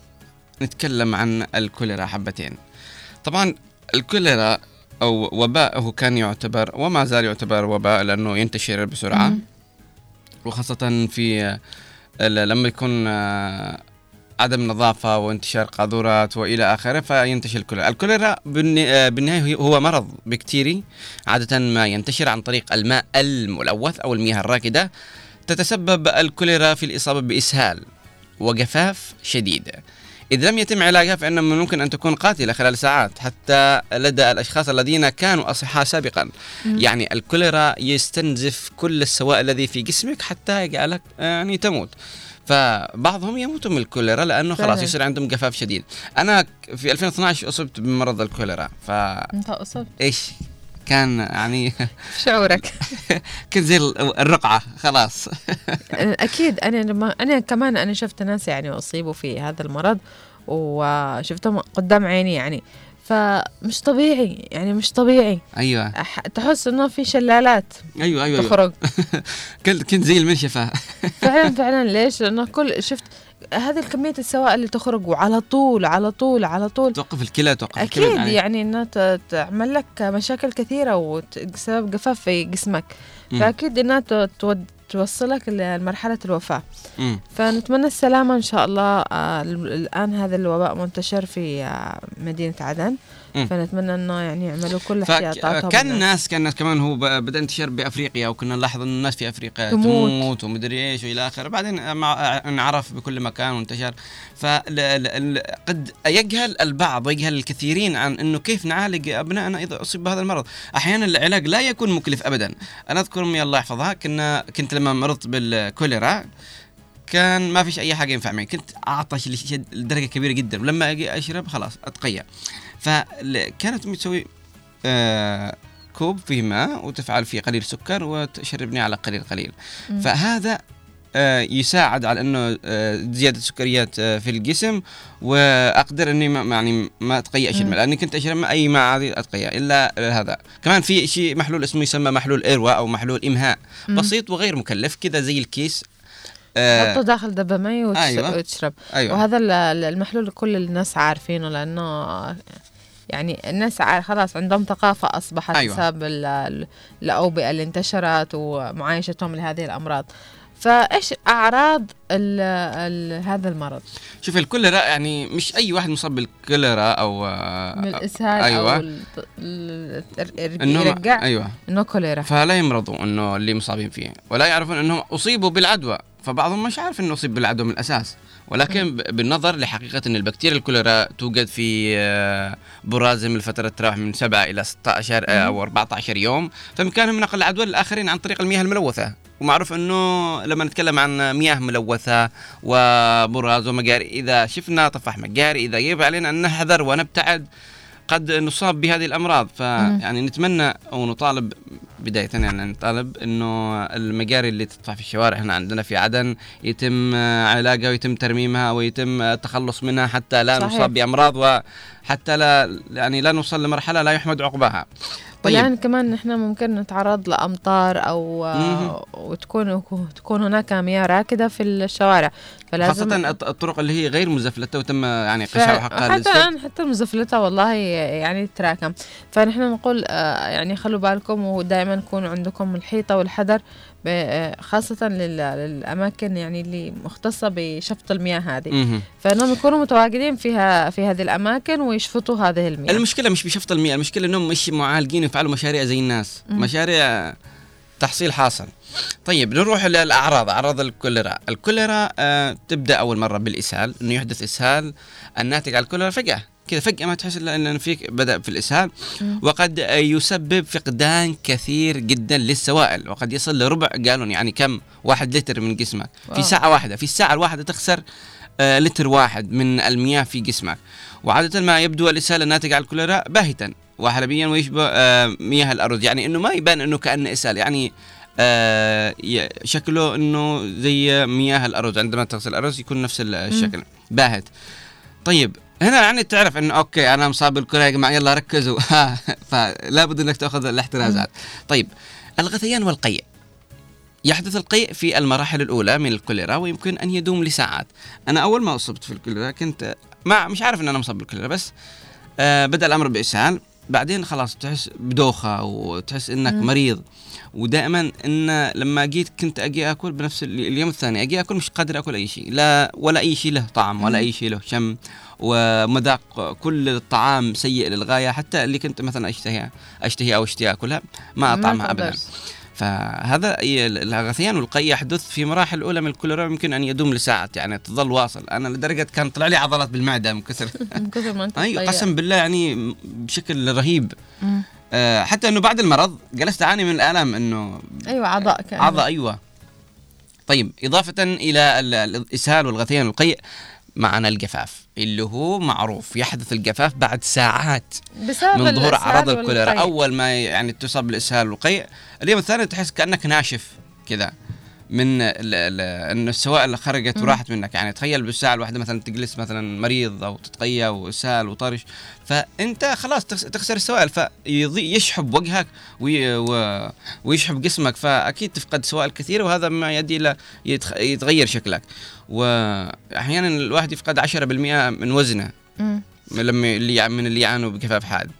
S2: نتكلم عن الكوليرا حبتين. طبعا الكوليرا أو وباءه كان يعتبر وما زال يعتبر وباء لأنه ينتشر بسرعة. وخاصة في لما يكون عدم نظافة وانتشار قاذورات وإلى آخره فينتشر الكوليرا الكوليرا آه، بالنهاية هو مرض بكتيري عادة ما ينتشر عن طريق الماء الملوث أو المياه الراكدة. تتسبب الكوليرا في الإصابة بإسهال وجفاف شديد. إذا لم يتم علاجها فإنه من الممكن أن تكون قاتلة خلال ساعات حتى لدى الأشخاص الذين كانوا أصحاء سابقا.
S3: مم.
S2: يعني الكوليرا يستنزف كل السوائل الذي في جسمك حتى يجعلك يعني تموت. فبعضهم يموتوا من الكوليرا لأنه خلاص. يصير عندهم جفاف شديد. أنا في 2012 أصبت بمرض الكوليرا ف
S3: أنت أصبت؟
S2: إيش؟ كان يعني
S3: شعورك؟
S2: كنت زي ال- الرقعة خلاص.
S3: أكيد أنا لما أنا كمان أنا شفت ناس يعني أصيبوا في هذا المرض وشفتهم قدام عيني يعني. فمش طبيعي يعني مش طبيعي. أيوه. تحس إنه في شلالات
S2: أيوه أيوه
S3: تخرج.
S2: كنت كنت زي المنشفه
S3: فعلا فعلا. ليش؟ لأنه كل شفت هذه الكمية السوائل اللي تخرج وعلى طول على طول على طول.
S2: توقف الكلى توقف الكبد
S3: أكيد
S2: يعني.
S3: يعني انها ت- تعمل لك مشاكل كثيرة وسبب جفاف في جسمك.
S2: مم.
S3: فأكيد إنها ت- تود- توصلك لمرحلة الوفاة
S2: مم.
S3: فنتمنى السلامة إن شاء الله آه، ال- الآن هذا الوباء منتشر في آه، مدينة عدن. فنتمنى أنه يعني يعملوا كل احتياطاتهم
S2: فكان الناس كان الناس كمان هو بدا انتشار بأفريقيا وكنا نلاحظ إن الناس في أفريقيا
S3: تموت.
S2: تموت ومدري إيش وإلى آخره. بعدين انعرف بكل مكان وانتشر. فقد يجهل البعض ويجهل الكثيرين عن إنه كيف نعالج أبنائنا إذا أصيب بهذا المرض. أحيانا العلاج لا يكون مكلف ابدا. أنا أذكر أمي الله يحفظها كنا كنت لما مرضت بالكوليرا كان ما فيش أي حاجة ينفع معي. كنت أعطش لدرجة كبيرة جدا. ولما أجي أشرب خلاص أتقيأ. فكانت أمي تسوي آه كوب فيه ماء وتفعل فيه قليل سكر وتشربني على قليل قليل. فهذا آه، يساعد على إنه آه، زيادة السكريات في الجسم وأقدر إني ما يعني ما اتقيأش. الماء لأني كنت أشرب أي ماء عادي أتقيأ إلا هذا كمان في شيء محلول اسمه يسمى محلول إيروا أو محلول
S3: إمهاء.
S2: بسيط وغير مكلف كذا زي الكيس آه،
S3: حطه داخل دبامي وتش-
S2: أيوة.
S3: وتشرب
S2: أيوة.
S3: وهذا ال- ال- المحلول كل الناس عارفينه لأنه يعني الناس خلاص عندهم ثقافة أصبحت
S2: أيوة.
S3: بسبب ال- ال- الأوبئة اللي انتشرت ومعايشتهم لهذه الأمراض. فإيش أعراض ال ال هذا المرض؟
S2: شوف الكوليرا يعني مش أي واحد مصاب بالكوليرا أو آه،
S3: من الإسهال أيوه.
S2: إنهم-
S3: يرجع
S2: أيوه.
S3: إنه كوليرا.
S2: فلا يمرضوا إنه اللي مصابين فيه ولا يعرفون إنهم أصيبوا بالعدوى. فبعضهم مش عارف إنه أصيب بالعدوى من الأساس. ولكن بالنظر لحقيقة إن البكتيريا الكوليرا توجد في آه، برازم لفترة تراوح من 7 إلى 16 آه، أو 14 يوم. فبإمكانهم نقل العدوى للآخرين عن طريق المياه الملوثة. ومعروف إنه لما نتكلم عن مياه ملوثة وبراز ومجاري إذا شفنا طفح مجاري إذا يجب علينا أن نحذر ونبتعد قد نصاب بهذه الأمراض فيعني نتمنى أو نطالب بداية يعني نطالب إنه المجاري اللي تطفح في الشوارع هنا عندنا في عدن يتم علاجها ويتم ترميمها ويتم التخلص منها حتى لا
S3: صحيح.
S2: نصاب بأمراض وحتى لا يعني لا نوصل لمرحلة لا يحمد عقباها طيب
S3: والآن كمان نحن ممكن نتعرض لأمطار أو
S2: مهم.
S3: وتكون تكون هناك مياه راكدة في الشوارع فلازم
S2: خاصة الط- الطرق اللي هي غير مزفلتة وتم يعني
S3: ف-
S2: قشع حقها
S3: حتى. الآن حتى المزفلتة والله يعني تراكم فنحن نقول آه، يعني خلوا بالكم ودائما كونوا عندكم الحيطة والحذر خاصة لل- للأماكن يعني اللي مختصة بشفط المياه هذه. فإنهم يكونوا متواجدين فيها في هذه الأماكن ويشفطوا هذه المياه.
S2: المشكلة مش بشفط المياه المشكلة إنهم مش معالجين يفعلوا مشاريع زي الناس.
S3: مم.
S2: مشاريع تحصيل حاصل. طيب نروح للأعراض أعراض الكوليرا. الكوليرا آه تبدأ أول مرة بالإسهال إنه يحدث إسهال الناتج عن الكوليرا فجأة. كذا فجأة ما تحس إلا إن فيك بدأ في الإسهال.
S3: مم.
S2: وقد يسبب فقدان كثير جدا للسوائل. وقد يصل لربع جالون يعني كم؟ واحد لتر من جسمك. في
S3: واو.
S2: ساعة واحدة في الساعة الواحدة تخسر آه، لتر واحد من المياه في جسمك. وعادة ما يبدو الإسهال الناتج عن الكوليرا باهتا. وحلبيا ويشبه آه، مياه الأرز. يعني أنه ما يبان أنه كأنه إسهال. يعني آه، شكله أنه زي مياه الأرز. عندما تغسل الأرز يكون نفس ال- الشكل. باهت. طيب هنا يعني تعرف إنه أوكي أنا مصاب بالكوليرا يا جماعة يلا ركزوا. فلا بد إنك تأخذ الاحترازات. طيب الغثيان والقيء. يحدث القيء في المراحل الأولى من الكوليرا ويمكن أن يدوم لساعات. أنا أول ما أصبت في الكوليرا كنت ما مش عارف إن أنا مصاب بالكوليرا بس آه بدأ الأمر بإسهال. بعدين خلاص تحس بدوخة وتحس إنك
S3: مم.
S2: مريض ودائما إن لما جيت كنت أجي آكل بنفس ال- اليوم الثاني أجي آكل مش قادر آكل أي شيء لا ولا أي شيء له طعم ولا. أي شيء له شم ومذاق كل الطعام سيء للغاية حتى اللي كنت مثلا اشتهي أشتهي أو أشتهي آكلها ما
S3: ما
S2: طعمها ابدا. فهذا الغثيان والقي يحدث في مراحل الأولى من الكوليرا يمكن أن يدوم لساعات يعني تظل واصل أنا لدرجة كان طلع لي عضلات بالمعدة من كثر
S3: من كثر ما أنت
S2: أي
S3: تضيع.
S2: قسم بالله يعني بشكل رهيب. آه، حتى إنه بعد المرض جلست أعاني من الالم إنه
S3: أيوه اعضاء.
S2: عضة أيوه طيب إضافة إلى ال- الإسهال والغثيان والقيء معنا الجفاف اللي هو معروف يحدث الجفاف بعد ساعات
S3: بسبب
S2: من ظهور أعراض الكوليرا. أول ما يعني تصاب بالأسهال والقيء اليوم الثاني تحس كأنك ناشف كذا من ال- ال- ان السوائل اللي خرجت. وراحت منك. يعني تخيل بالساعة الواحدة مثلا تجلس مثلا مريض أو تتقيا واسهال وطرش. فأنت خلاص تخس- تخسر السوائل فيشحب وجهك ويشحب جسمك. فأكيد تفقد سوائل كثيرة وهذا ما يؤدي إلى يتغير شكلك. واحيانا الواحد يفقد 10% من وزنه. لما اللي من اللي يعانوا بجفاف حاد.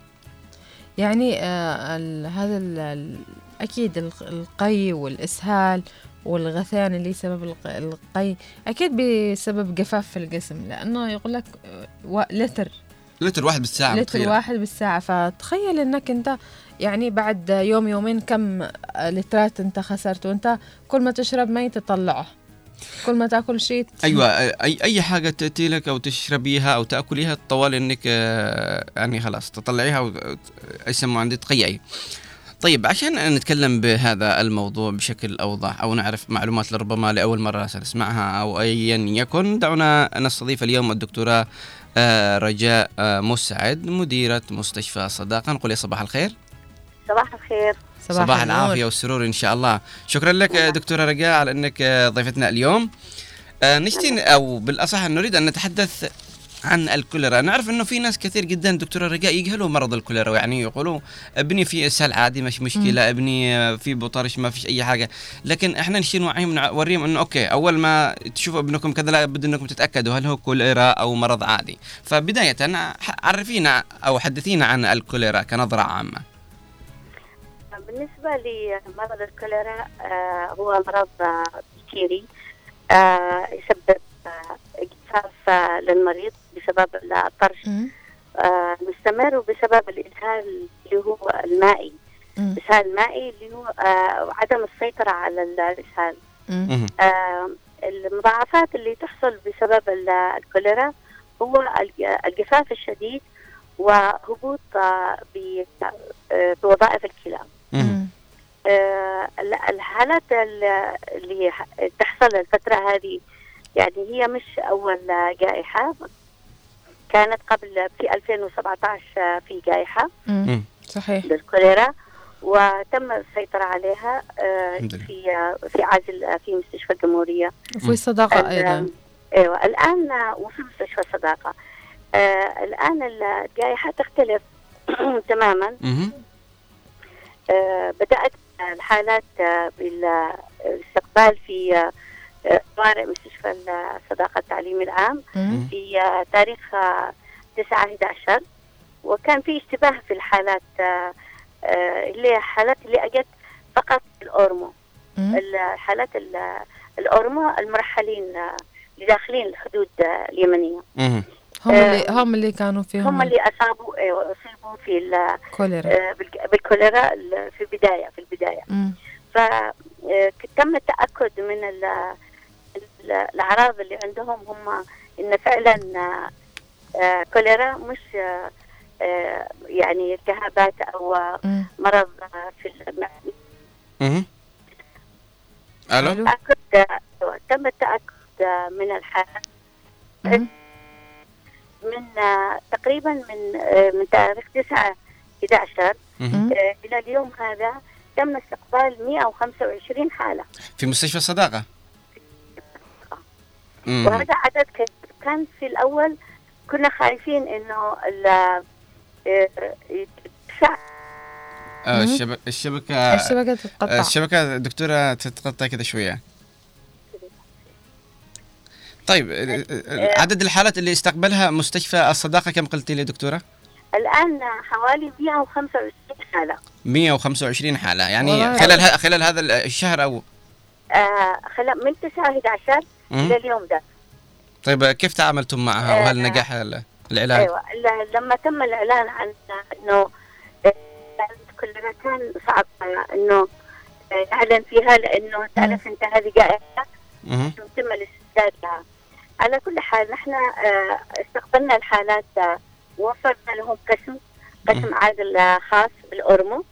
S3: يعني آه ال- هذا ال- أكيد الق- القي والإسهال والغثيان اللي سبب الق- القي أكيد بسبب جفاف في الجسم لأنه يقول لك آه، و- لتر.
S2: لتر واحد بالساعة
S3: لتر
S2: متخيل؟
S3: واحد بالساعة. فتخيل إنك أنت يعني بعد يوم يومين كم لترات أنت خسرت وأنت كل ما تشرب مي تطلعه. كل ما تأكل شيء
S2: أيوه اي أي حاجة تأتي لك أو تشربيها أو تأكليها طوال إنك آه، يعني خلاص تطلعيها و يسموها عندي تقيعي طيب عشان نتكلم بهذا الموضوع بشكل أوضح أو نعرف معلومات لربما لأول مرة سنسمعها أو ايا يكن دعونا نستضيف اليوم الدكتورة آه، رجاء آه، مسعد مديرة مستشفى صداقة. نقول يا صباح الخير.
S17: صباح الخير.
S2: صباح, صباح العافية والسرور إن شاء الله. شكرا لك دكتورة رجاء على إنك آه، ضيفتنا اليوم. نشتي أو بالأصح نريد أن نتحدث عن الكوليرا. نعرف إنه في ناس كثير جدا دكتورة رجاء يجهلوا مرض الكوليرا يعني يقولوا ابني في اسهال عادي مش مشكلة ابني آه، في بطرش ما فيش أي حاجة. لكن إحنا نشتي نوعيهم نوريهم إنه أوكي أول ما تشوفوا ابنكم كذا لابد إنكم تتأكدوا هل هو كوليرا أو مرض عادي. فبداية عرفينا أو حدثينا عن الكوليرا كنظرة عامة.
S17: بالنسبة لمرض الكوليرا آه، هو مرض آه، بكتيري آه، يسبب جفاف للمريض. بسبب الطرش. آه، مستمر وبسبب الإسهال اللي هو المائي. الإسهال المائي اللي هو آه، عدم السيطرة على ال- الإسهال آه، المضاعفات اللي تحصل بسبب ال- الكوليرا هو الج- الجفاف الشديد وهبوط آه، آه، بوظائف الكلى. آه، ال- الحالات ال- اللي تحصل الفترة هذه يعني هي مش أول جائحة. كانت قبل في 2017 آه، في جائحة.
S3: صحيح.
S17: بالكوليرا. وتم السيطرة عليها آه،. في آه، في آه، في مستشفى الجمهورية.
S3: وفي صداقة
S17: أيضا. أيوه الآن وفي مستشفى الصداقة آه، الآن الجائحة تختلف تماما. آه، بدأت الحالات بالاستقبال في طوارئ مستشفى الصداقة التعليمي العام
S3: مم.
S17: في آه، تاريخ آه، 9 11 وكان في اشتباه في الحالات آه، آه، اللي حالات اللي أجت فقط الأورمو. الحالات ال- الأورمو المرحلين آه، اللي داخلين الحدود آه، اليمنية.
S3: هم اللي هم اللي كانوا فيهم
S17: هم اللي أصابوا أصيبوا في ال-
S3: كوليرا.
S17: آه، بالك- بالكوليرا ال- في البداية في البداية.
S3: مم.
S17: فتم التأكد من الأعراض اللي عندهم هم إن فعلا آه، كوليرا مش آه، آه، يعني التهابات أو مرض في
S2: المعدة.
S17: أها ألو؟ تم التأكد آه، من الحالة. من تقريبا من من تاريخ 9 11
S2: مهم.
S17: آه، إلى اليوم هذا تم استقبال 125 حالة.
S2: في مستشفى الصداقه.
S17: وهذا عدد كبير. كان في الأول كنا خايفين إنه ال آه،
S2: آه، الشبكة الشبكة
S3: الشبكة تتقطع.
S2: الشبكة دكتورة تتقطع كذا شوية طيب آه، آه، عدد الحالات اللي استقبلها مستشفى الصداقة كم قلتي لي دكتورة؟
S17: الآن حوالي 125 حالة
S2: 125 حالة يعني. خلال ه- خلال هذا الشهر أو
S17: آه خلا من 9 11
S2: مم.
S17: إلى اليوم ده.
S2: طيب كيف تعاملتم معها؟ وهل
S17: آه،
S2: نجح ال- العلاج؟
S17: أيوه لما تم الإعلان عن إنه آه، كلنا كان صعب آه، إنه آه، نعلن فيها لإنه تعرف أنت هذه
S2: جائحة.
S17: يتم الاستعداد لها على كل حال نحن آه، استقبلنا الحالات آه، ووفرنا لهم قسم قسم عادل آه، خاص بالأورمو.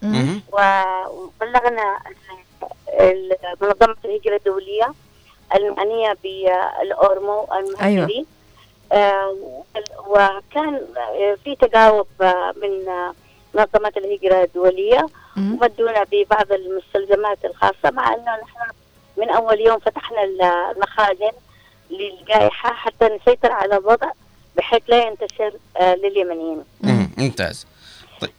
S17: وبلغنا منظمة الهجرة الدولية. المعنية بالأورمو المهاجرين آه، وكان في تجاوب من منظمة الهجرة الدولية. ومدونا ببعض المستلزمات الخاصة مع أنه نحن من أول يوم فتحنا ال- المخازن للجائحة حتى نسيطر على الوضع بحيث لا ينتشر آه، لليمنيين.
S2: مم. ممتاز.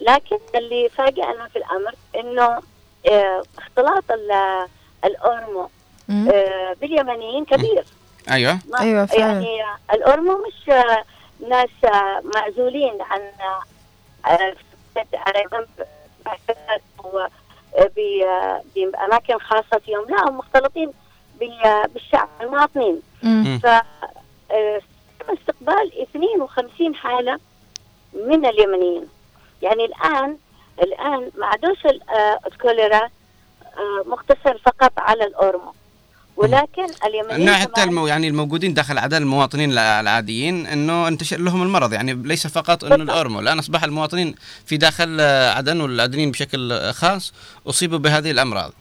S17: لكن اللي فاجأنا في الأمر إنه آه، اختلاط ال- الأورمو
S3: مم.
S17: آه، باليمنيين كبير.
S2: أيوه.
S17: ما-
S3: أيوة فعلا.
S17: يعني الأورمو مش آه، ناس آه، معزولين عن آه، آه، آه، آه، بأماكن خاصة فيهم لا هم مختلطين بال- بالشعب المواطنين. ف آه، تم استقبال 52 حالة من اليمنيين. يعني الآن الآن ما عادوش ال- آه، الكوليرا آه، مقتصر فقط على الأورمو. ولكن اليمنيين
S2: حتى المو يعني الموجودين داخل عدد المواطنين الع- العاديين إنه انتشر لهم المرض. يعني ليس فقط إنه الأورمو. الآن أصبح المواطنين في داخل آه، عدن والعدنين بشكل آه، خاص أصيبوا بهذه الأمراض.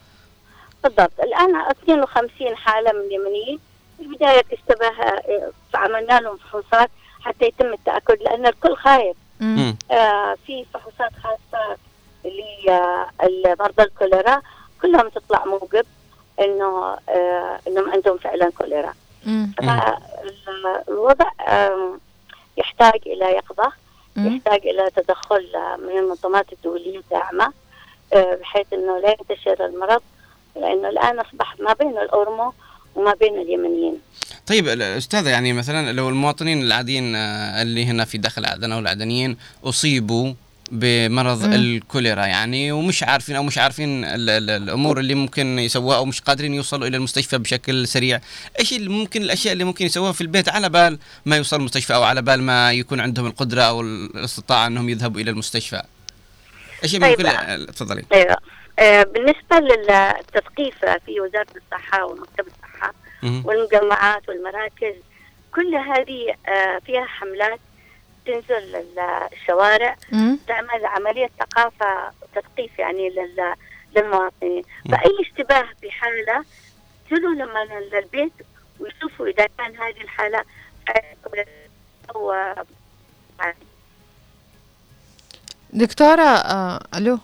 S17: بالضبط. الآن 52 حالة من اليمنيين. في البداية اشتبه آه، فعملنا لهم فحوصات حتى يتم التأكد لأن الكل خايف. آه في فحوصات خاصة لمرضى الكوليرا. كلهم تطلع موجب. إنه آه إنهم عندهم فعلا كوليرا. فالوضع يحتاج إلى يقظة يحتاج إلى تدخل آه، من المنظمات الدولية الداعمة آه، بحيث إنه لا ينتشر المرض لأنه الآن أصبح ما بين الأورمو وما بين اليمنيين.
S2: طيب أستاذة يعني مثلا لو المواطنين العاديين اللي هنا في داخل عدن أو العدنيين أصيبوا بمرض
S3: مم.
S2: الكوليرا يعني ومش عارفين أو مش عارفين ال- ال- الأمور اللي ممكن يسووها أو مش قادرين يوصلوا إلى المستشفى بشكل سريع، إيش اللي ممكن الأشياء اللي ممكن يسووها في البيت على بال ما يوصل المستشفى أو على بال ما يكون عندهم القدرة أو الاستطاعة أنهم يذهبوا إلى المستشفى؟ إيش اللي
S17: طيب.
S2: ممكن تفضلي.
S17: أيوه آه، بالنسبة للتثقيف في وزارة الصحة ومكتب الصحة
S2: مهم.
S17: والمجمعات والمراكز كل هذه آه، فيها حملات تنزل
S3: مم.
S17: تعمل عملية ثقافة تثقيف يعني لل- للمواطنين. فأي اشتباه بحالة يرسلوا لما للبيت ويشوفوا إذا كان هذه الحالة أو
S3: دكتورة آه ألو.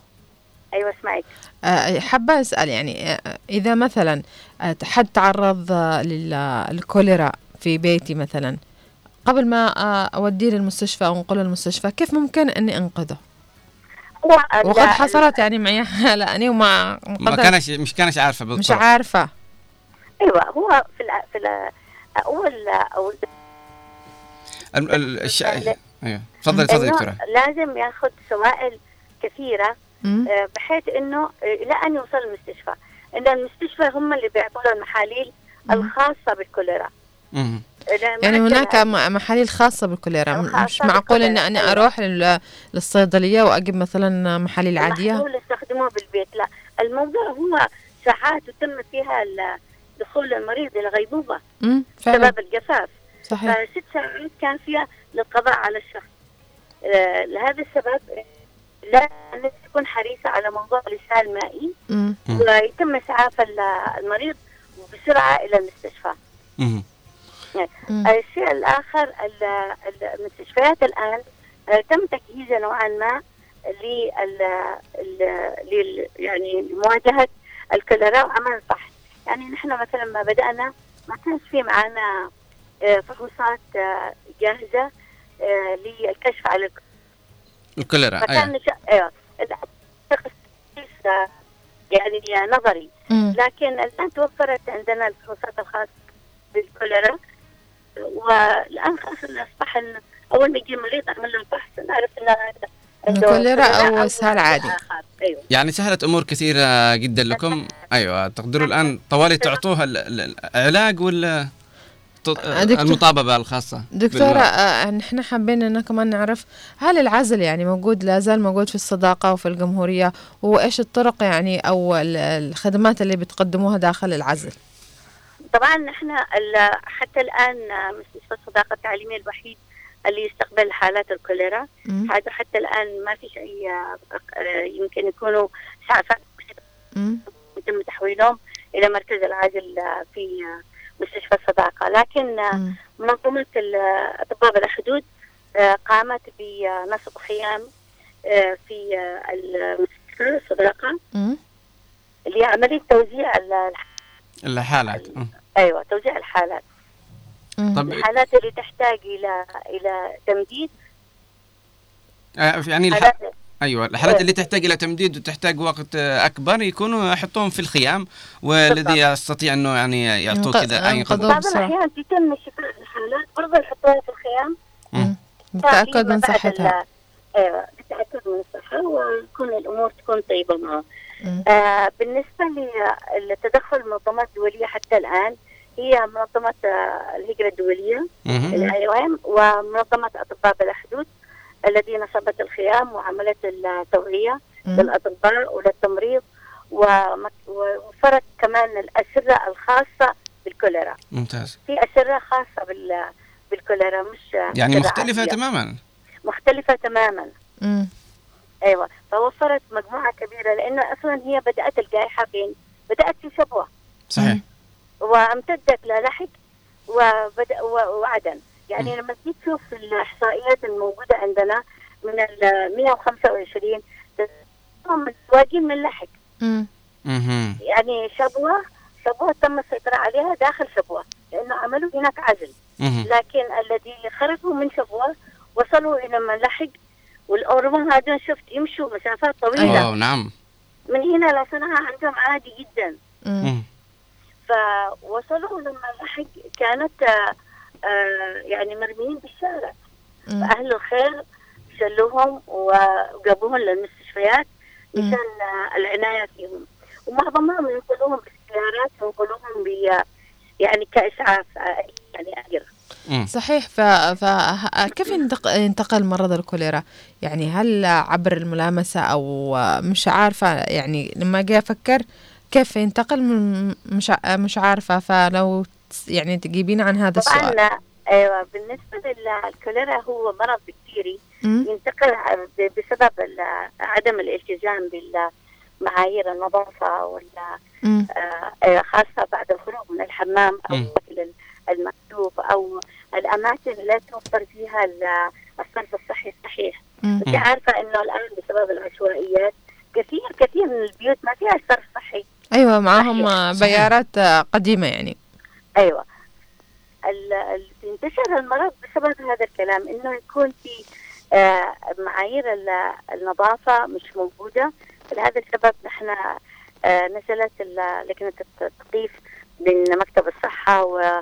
S17: أيوة اسمعك
S3: آه، حابة أسأل يعني آه، إذا مثلا حد تعرض لل- للكوليرا في بيتي مثلا قبل ما آه، أوديه للمستشفى أو أنقله للمستشفى كيف ممكن أني أنقذه؟
S17: هو
S3: وقد
S17: ال-
S3: حصلت يعني معي حالة أنا وما
S2: ما كانش مش كانش عارفة بالضبط.
S3: مش عارفة.
S17: أيوة هو في الع- في الع- أول أول
S2: ال- ال- الش... أيوه. تفضلي تفضلي دكتورة.
S17: لازم ياخذ سوائل كثيرة
S3: مم.
S17: آه، بحيث إنه آه، إلى أن يوصل المستشفى. إن المستشفى هم اللي بيعطوا له المحاليل الخاصة بالكوليرا.
S3: يعني هناك محاليل خاصة بالكوليرا مش معقول
S17: أيوة.
S3: أروح لل- للصيدلية وأجيب مثلا محاليل عادية؟
S17: محلول يستخدموه بالبيت. لا الموضوع هو ساعات يتم فيها دخول المريض
S3: إلى فعلا.
S17: بسبب الجفاف.
S3: صحيح.
S17: فست ساعات كان فيها للقضاء على الشخص. آه، لهذا السبب لا الناس تكون حريصة على موضوع الإسهال المائي. ويتم إسعاف ال- المريض بسرعة إلى المستشفى. الشيء الآخر ال- ال- المستشفيات الآن آه، تم تجهيزها نوعا ما لل ال- لل- يعني لمواجهة الكوليرا وعمل فحص يعني نحن مثلا ما بدأنا ما كانش في معنا آه، فحوصات آه، جاهزة للكشف على الك-
S2: الكوليرا
S17: فكان
S2: أيوة.
S17: أيوه. آه، يعني نظري.
S3: مم.
S17: لكن الآن توفرت عندنا الفحوصات الخاصة بالكوليرا. والآن خلاص إنه اصبح أول ما يجي مريض أعمل له فحص نعرف إنه هذا عنده
S3: كوليرا أو إسهال عادي.
S17: أيوه
S2: يعني سهلت أمور كثيرة جدا لكم أيوه تقدروا الآن طوالي تعطوها ال- ال- العلاج ولا
S3: دكتور-
S2: المطاببه الخاصة
S3: دكتورة
S2: بالمرض؟
S3: آه، نحن حابين إن كمان نعرف هل العزل يعني موجود لا زال موجود في الصداقة وفي الجمهورية وإيش الطرق يعني أو ال- الخدمات اللي بتقدموها داخل العزل
S17: طبعا نحن ال- حتى الآن مستشفى الصداقه التعليميه الوحيد اللي يستقبل حالات الكوليرا. هذا حتى الآن ما فيش اي آه، يمكن يكونوا. يتم تحويلهم إلى مركز العاجل آه، في آه، مستشفى الصداقه لكن آه، منظمه ال- آه، أطباء بلا حدود آه، قامت بنصب خيام آه، في آه، المستشفى الصداقة
S3: مم.
S17: اللي هي عمليه توزيع ال-
S2: الحالات.
S17: أيوه توزيع الحالات.
S2: طب
S17: الحالات اللي تحتاج إلى إلى تمديد.
S2: آه، يعني الح... أيوه الحالات اللي تحتاج إلى تمديد وتحتاج وقت أكبر يكونوا يحطوهم في الخيام والذي يستطيع أنه يعني يعطوه كذا اي قدر
S17: بعض الأحيان يتم شفاء الحالات برضه يحطوها في الخيام.
S3: بالتأكد من صحتها.
S17: أيوه بالتأكد من الصحة ويكون الأمور تكون طيبة معه. آه بالنسبة للتدخل المنظمات الدولية حتى الآن هي منظمة آه الهجرة الدولية
S2: مهم.
S17: ال IOM ومنظمة أطباء بلا حدود الذي نصبت الخيام وعملت التوعية
S3: مم.
S17: للأطباء وللتمريض ووفرت كمان الأسرة الخاصة بالكوليرا.
S2: ممتاز
S17: في أسرة خاصة بال بالكوليرا مش
S2: يعني
S17: أسرة
S2: مختلفة
S17: عادية.
S2: تماما
S17: مختلفة تماما
S3: مم.
S17: أيوة. فوفرت مجموعة كبيرة لأنه أصلا هي بدأت الجائحة فين؟ بدأت في شبوة.
S2: صحيح.
S17: وامتدت للحق وبدأ وعدن. يعني لما تيجي تشوف الإحصائيات الموجودة عندنا من ال 125 هم متواجدين من لحق. يعني شبوة شبوة تم السيطرة عليها داخل شبوة لأنه عملوا هناك عزل. لكن الذي خرجوا من شبوة وصلوا إلى ملحق والأورما هذول شفت يمشوا مسافات طويلة.
S2: أوه نعم.
S17: من هنا لصنعاء عندهم عادي جدا.
S2: مم.
S17: فوصلوا لما لحق كانت آه، آه، يعني مرميين بالشارع. فأهل الخير شلوهم وجابوهم للمستشفيات مشان آه، العناية فيهم. ومعظمهم ينقلوهم بالسيارات وينقلوهم ب يعني كإسعاف يعني أجر
S3: صحيح ف... ف... كيف ينتق... ينتقل مرض الكوليرا يعني هل عبر الملامسة أو مش عارفة يعني لما أجي أفكر كيف ينتقل من مش مش عارفة فلو يعني تجيبين عن هذا السؤال
S17: طبعا أيوه بالنسبة للكوليرا هو مرض بكتيري
S3: مم.
S17: ينتقل بسبب عدم الالتزام بالمعايير النظافة ولا. آه، آه، خاصة بعد الخروج من الحمام أو
S2: مم.
S17: المكتوب أو الأماكن لا توفر فيها ال- الصرف الصحي الصحيح. انت عارفة إنه الآن بسبب العشوائيات كثير كثير من البيوت ما فيها صرف صحي.
S3: أيوة معاهم. بيارات قديمة يعني.
S17: أيوه. انتشر المرض بسبب هذا الكلام إنه يكون في آه، معايير ال- النظافة مش موجودة. لهذا السبب نحن آه، نزلت لجنة التثقيف من مكتب الصحة و-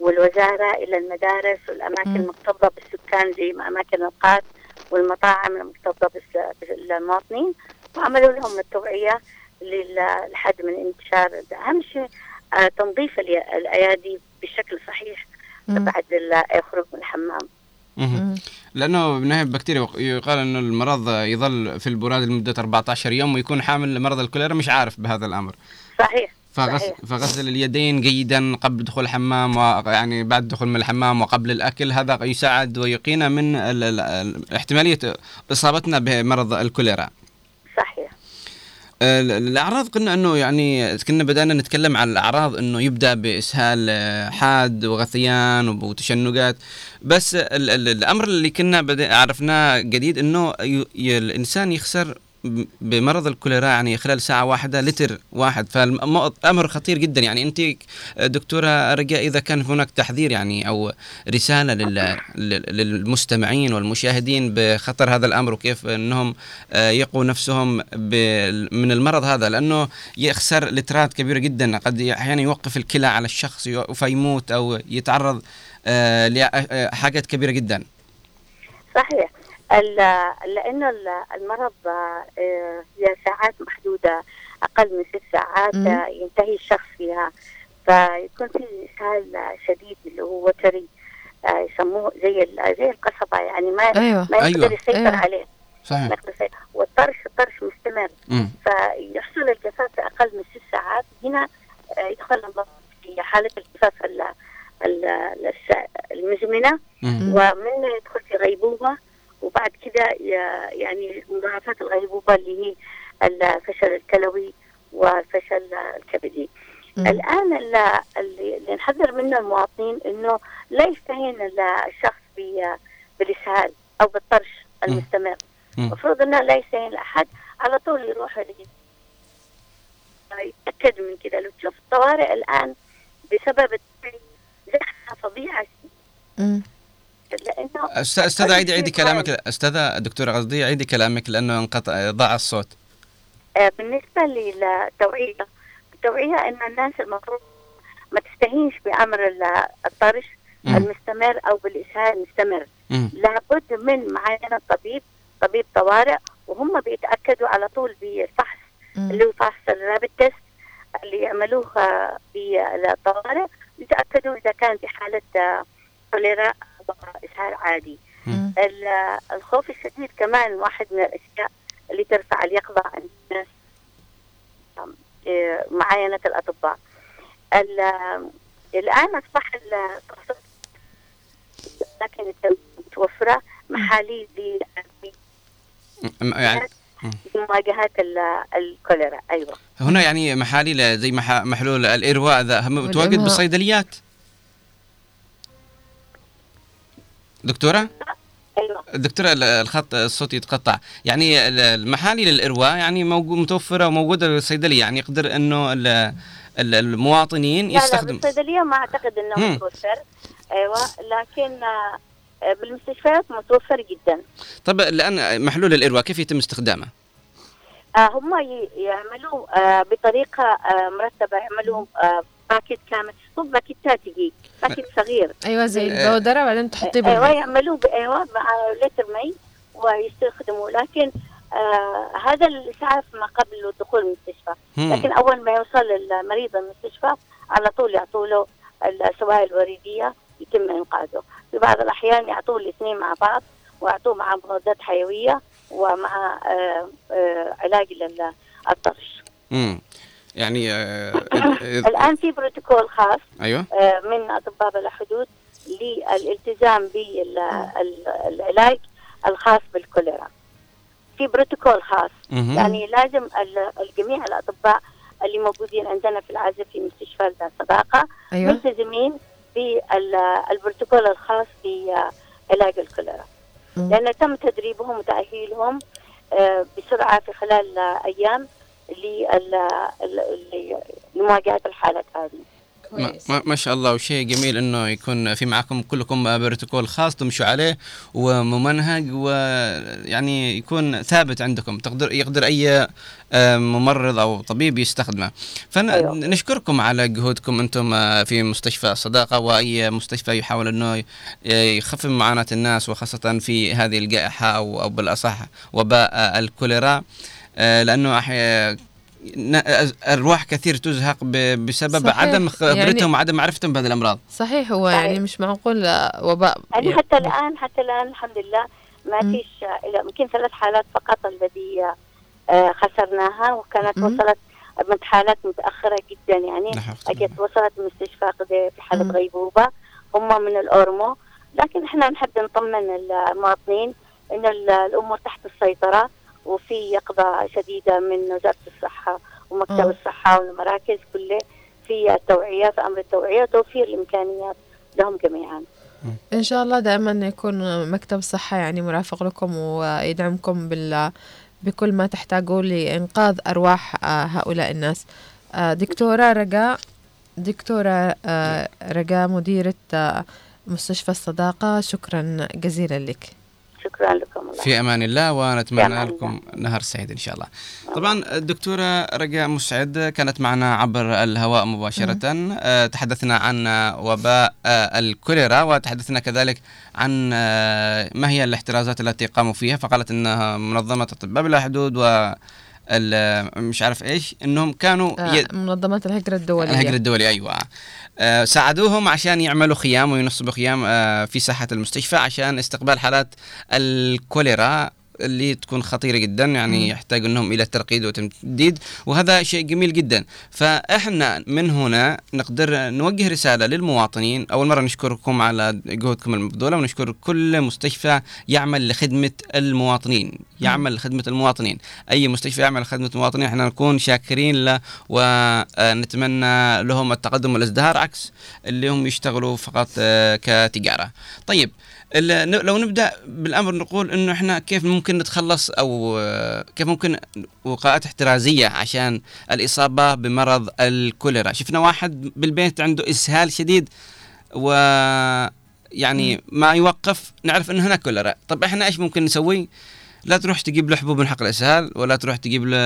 S17: والوزارة إلى المدارس
S3: والأماكن.
S17: المكتظة بالسكان زي ما أماكن القات والمطاعم المكتظة بالمواطنين وعملوا لهم التوعية لل- لحد من انتشار أهم شيء آه، تنظيف الأيادي بشكل صحيح. بعد ال- الخروج من الحمام.
S2: لأنه بالنهايه البكتيريا يقال إنه المرض يظل في البراد لمدة 14 يوم ويكون حامل مرض الكوليرا مش عارف بهذا الأمر
S17: صحيح
S2: فغسل. فغسل اليدين جيدا قبل دخول الحمام ويعني بعد الدخول من الحمام وقبل الأكل. هذا يساعد ويقينا من ال- ال- ال- احتمالية إصابتنا بمرض الكوليرا.
S17: صحيح.
S2: ال- الأعراض قلنا إنه يعني كنا بدأنا نتكلم عن الأعراض إنه يبدأ بإسهال حاد وغثيان وتشنجات. بس ال ال الأمر اللي كنا عرفناه جديد إنه الإنسان يخسر بمرض الكوليرا يعني خلال ساعة واحدة لتر واحد. فالأمر خطير جدا. يعني أنت دكتورة رجاء إذا كان هناك تحذير يعني أو رسالة لل- لل- للمستمعين والمشاهدين بخطر هذا الأمر وكيف أنهم آه، يقوا نفسهم من المرض هذا. لأنه يخسر لترات كبيرة جدا. قد أحيانا يوقف الكلى على الشخص فيموت أو يتعرض آه، لحاجات كبيرة جدا.
S17: صحيح. لأنه ال- المرض آه، هي ساعات محدودة أقل من ست ساعات. آه، ينتهي الشخص فيها فيكون في إسهال شديد اللي هو وتري آه، يسموه زي ال- زي القصبة يعني ما
S3: أيوة.
S17: ما يقدر
S2: أيوة.
S17: يسيطر
S3: أيوة.
S17: عليه
S2: صحيح.
S17: والطرش الطرش مستمر
S2: مم.
S17: فيحصل الجفاف في أقل من ست ساعات هنا يدخل المرض في حالة الجفاف ال- ال- الس- المزمنة. ومن يدخل في غيبوبة وبعد كده يعني مضاعفات الغيبوبة اللي هي الفشل الكلوي والفشل الكبدي. الآن ال- اللي اللي نحذر منه المواطنين إنه لا يستهين ال- الشخص بالإسهال أو بالطرش المستمر. المفروض إنه لا يستهين لأحد على طول يروح يتأكد من كده. لو تشوف الطوارئ الآن بسبب زحمة فظيعة.
S3: مم.
S17: لأنه
S2: أست- أستاذ عيدي عيدي كلامك أستاذة دكتورة قصدي عيدي كلامك لأنه انقطع ضاع الصوت
S17: آه، بالنسبة للتوعية التوعية أن الناس المفروض ما تستهينش بأمر ال- الطرش. المستمر أو بالإسهال المستمر. لابد من معاينة طبيب طبيب طوارئ وهم بيتأكدوا على طول بالفحص. اللي هو فحص الرابد تيست اللي يعملوه آه، بالطوارئ يتأكدوا إذا كان في حالة آه، كوليرا إسهال عادي. الخوف الشديد كمان واحد من الأشياء اللي ترفع اليقظة عند الناس إيه، معاينة الأطباء. ال- الآن أصبح ال- لكن متوفرة محاليل
S2: يعني
S17: لمواجهة ال- الكوليرا. أيوة.
S2: هنا يعني محاليل زي مح- محلول الإرواء ذا متواجد. بالصيدليات دكتورة؟
S17: أيوة.
S2: دكتورة ال- الخط الصوت يتقطع. يعني ال- المحاليل الإرواء يعني موجود متوفرة وموجودة بالصيدلية يعني يقدر ال- المواطنين
S17: لا لا
S2: يستخدم
S17: بالصيدلية ما أعتقد أنه
S2: مم.
S17: متوفر. أيوة لكن آه، بالمستشفيات متوفر جدا.
S2: طب الآن محلول الإرواء كيف يتم استخدامه؟
S17: آه هم يعملوا آه بطريقة آه مرتبة يعملوا باكيت كامل. هو باكيتات يجي باكيت صغير.
S3: أيوه زي البودرة بعدين تحطيه
S17: أيوه
S3: بالماء
S17: يعملوه ب- أيوه مع لتر مي ويستخدموا لكن آه هذا الإسعاف ما قبل دخول المستشفى. لكن أول ما يوصل المريض المستشفى على طول يعطوا له السوائل الوريدية يتم إنقاذه. في بعض الأحيان يعطوه الاثنين مع بعض ويعطوه مع مضادات حيوية ومع آه آه علاج للطرش
S2: امم يعني آه
S17: الآن في بروتوكول خاص
S2: أيوه
S17: آه، من أطباء بلا حدود للالتزام بالعلاج الخاص بالكوليرا في بروتوكول خاص
S2: مهم.
S17: يعني لازم ال- الجميع الأطباء اللي موجودين عندنا في العزف في مستشفى الصداقه
S3: أيوة.
S17: ملتزمين بالبروتوكول الخاص بعلاج الكوليرا. لأن تم تدريبهم وتأهيلهم آه، بسرعة في خلال أيام لمواجهة الحالات هذه.
S2: ما, ما- شاء الله وشيء جميل إنه يكون في معكم كلكم بروتوكول خاص تمشوا عليه وممنهج ويعني يكون ثابت عندكم تقدر يقدر أي ممرض أو طبيب يستخدمه. فنشكركم على جهودكم أنتم آه، في مستشفى الصداقه وأي مستشفى يحاول إنه يخفف معاناة الناس وخاصة في هذه الجائحة أو بالأصح وباء الكوليرا. لأنه أحيا ن- أرواح كثير تزهق بسبب
S3: صحيح.
S2: عدم خبرتهم
S3: يعني-
S2: وعدم معرفتهم بهذه الأمراض
S3: صحيح هو يعني مش معقول آه، وباء
S17: يعني حتى الآن حتى الآن الحمد لله ما
S3: مم.
S17: فيش يمكن ثلاث حالات فقط الذي آه، خسرناها وكانت
S3: مم.
S17: وصلت من حالات متأخرة جدا يعني أجت وصلت المستشفى في حالة
S3: مم.
S17: غيبوبة هم من الأورمو لكن إحنا نحب نطمن المواطنين إن ال- الأمور تحت السيطرة وفي يقظة شديدة من وزارة الصحة ومكتب
S3: مم.
S17: الصحة والمراكز كله في التوعية في أمر التوعية وتوفير الإمكانيات لهم جميعا.
S3: إن شاء الله دائما يكون مكتب الصحه يعني مرافق لكم ويدعمكم بال بكل ما تحتاجه لإنقاذ أرواح آه، هؤلاء الناس. آه، دكتورة رجاء دكتورة آه، رجاء مديرة آه، مستشفى الصداقة شكرا جزيلا لك.
S17: شكرا لكم الله.
S2: في أمان الله ونتمنى لكم نهار سعيد إن شاء الله. طبعا الدكتوره رجاء مسعد كانت معنا عبر الهواء مباشرة. آه، تحدثنا عن وباء آه، الكوليرا وتحدثنا كذلك عن آه، ما هي الاحترازات التي قاموا فيها فقالت إنها منظمة اطباء بلا حدود و مش عارف إيش إنهم كانوا
S3: آه،
S2: ي-
S3: منظمة الهجرة الدولية.
S2: الهجر الدولي أيوه. آه، ساعدوهم عشان يعملوا خيام وينصبوا خيام آه، في ساحة المستشفى عشان استقبال حالات الكوليرا. اللي تكون خطيرة جدا يعني. يحتاج إنهم إلى ترقيد وتمديد وهذا شيء جميل جدا. فإحنا من هنا نقدر نوجه رسالة للمواطنين. أول مرة نشكركم على جهودكم المبذولة ونشكر كل مستشفى يعمل لخدمة المواطنين. يعمل لخدمة المواطنين. أي مستشفى يعمل لخدمة المواطنين إحنا نكون شاكرين له ونتمنى لهم التقدم والازدهار عكس اللي هم يشتغلوا فقط آه، كتجارة. طيب لو نبدأ بالأمر نقول إنه إحنا كيف ممكن نتخلص أو آه، كيف ممكن وقاءات احترازية عشان الإصابة بمرض الكوليرا. شفنا واحد بالبيت عنده إسهال شديد و يعني ما يوقف نعرف إنه هناك كوليرا. طب إحنا إيش ممكن نسوي؟ لا تروح تجيب له حبوب من حق الإسهال ولا تروح تجيب له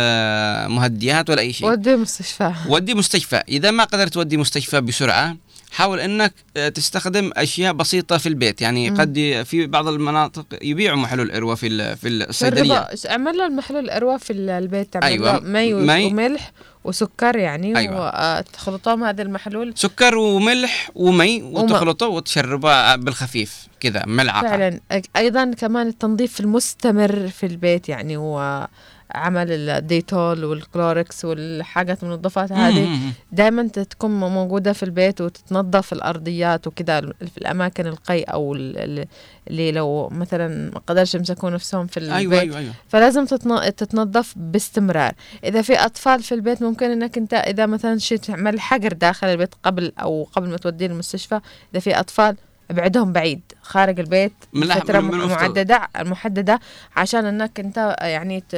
S2: مهدئات ولا أي شيء.
S3: ودي مستشفى.
S2: ودي مستشفى. إذا ما قدرت تودي مستشفى بسرعة حاول إنك آه، تستخدم أشياء بسيطة في البيت. يعني
S3: مم.
S2: قد في بعض المناطق يبيعوا محلول اروى في في
S3: الصيدلية. اعمل له المحلول الإروائي في ال- البيت. تعمل
S2: أيوة،
S3: مي,
S2: مي.
S3: وملح وسكر يعني
S2: أيوة.
S3: وتخلطهم هذا المحلول.
S2: سكر وملح ومي وتخلطه وتشربه بالخفيف كذا ملعقة.
S3: فعلا. أيضا كمان التنظيف المستمر في البيت يعني هو عمل الديتول والكلوركس والحاجات المنظفات هذه. دائما تكون موجودة في البيت وتتنظف الأرضيات وكذا في الأماكن القي أو ال- ال- اللي لو مثلا ما قدرش يمسكوا نفسهم في البيت
S2: أيوة، أيوة، أيوة.
S3: فلازم تتن- تتنظف باستمرار إذا في أطفال في البيت ممكن إنك أنت إذا مثلا شيء تعمل حجر داخل البيت قبل أو قبل ما توديه المستشفى إذا في أطفال ابعدهم بعيد خارج البيت
S2: من
S3: فترة
S2: من- من المفترض.
S3: محددة محددة عشان إنك أنت يعني ت...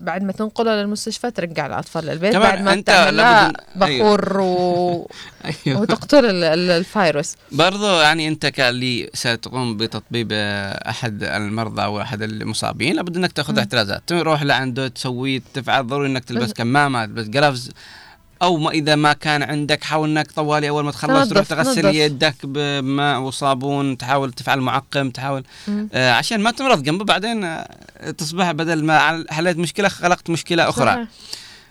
S3: بعد ما تنقله للمستشفى ترجع الأطفال للبيت بعد ما
S2: أنت
S3: تعمل
S2: لابد أيوة.
S3: بخور و...
S2: أيوة.
S3: وتقتل ال- ال- الفيروس
S2: برضو يعني أنت كاللي ستقوم بتطبيب آه، أحد المرضى أو أحد المصابين لابد إنك
S3: تأخذ.
S2: احترازات تروح لعنده تسوي تفعل ضروري إنك تلبس
S3: بس-
S2: كمامة تلبس جلافز أو ما إذا ما كان عندك حاول إنك طوالي أول ما تخلص تروح تغسل
S3: تنظف.
S2: يدك بماء وصابون تحاول تفعل معقم تحاول. آه عشان ما تمرض جنبه بعدين آه، تصبح بدل ما حليت مشكلة خلقت مشكلة أخرى
S3: صحيح.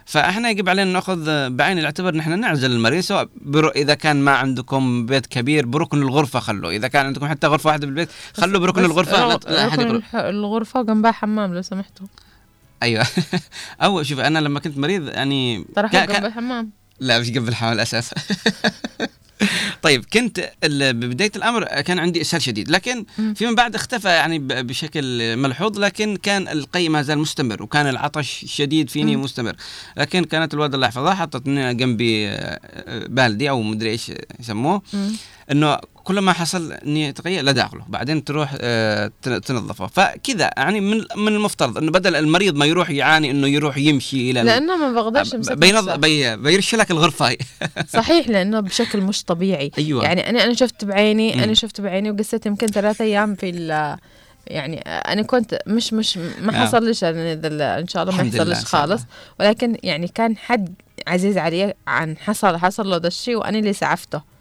S2: فإحنا يجب علينا نأخذ بعين الاعتبار نحن نعزل المريض سواء برو إذا كان ما عندكم بيت كبير بركن الغرفة خلوه إذا كان عندكم حتى غرفة واحدة بالبيت خلوا بركن الغرفة لا,
S3: الغرفة وجنبها حمام لو سمحتوا
S2: أيوه. أو شوف أنا لما كنت مريض يعني كا-
S3: جنب الحمام.
S2: لا مش قبل الحمام للأسف. طيب كنت ببداية الأمر كان عندي اسهال شديد لكن فيما بعد اختفى يعني بشكل ملحوظ لكن كان القي ما زال مستمر وكان العطش شديد فيني. مستمر. لكن كانت الوالده الله يحفظها حطتني جنبي آه، آه، بالدي أو مدري إيش يسموه إنه كل ما حصل إني أتغير لا داخله بعدين تروح آه، تن- تنظفه فكذا يعني من من المفترض إنه بدل المريض ما يروح يعاني إنه يروح يمشي إلى
S3: لأنه ما بقدرش
S2: بينظ... بي... بيرش لك الغرفة
S3: صحيح لأنه بشكل مش طبيعي
S2: أيوة.
S3: يعني أنا أنا شفت بعيني
S2: مم.
S3: أنا شفت بعيني وقصيت يمكن ثلاثة أيام في ال يعني أنا كنت مش مش ما
S2: آه.
S3: حصل ليش إن شاء الله ما
S2: إن
S3: ليش. خالص ولكن يعني كان حد عزيز علي عن حصل حصل له ده الشيء وأنا اللي سعفته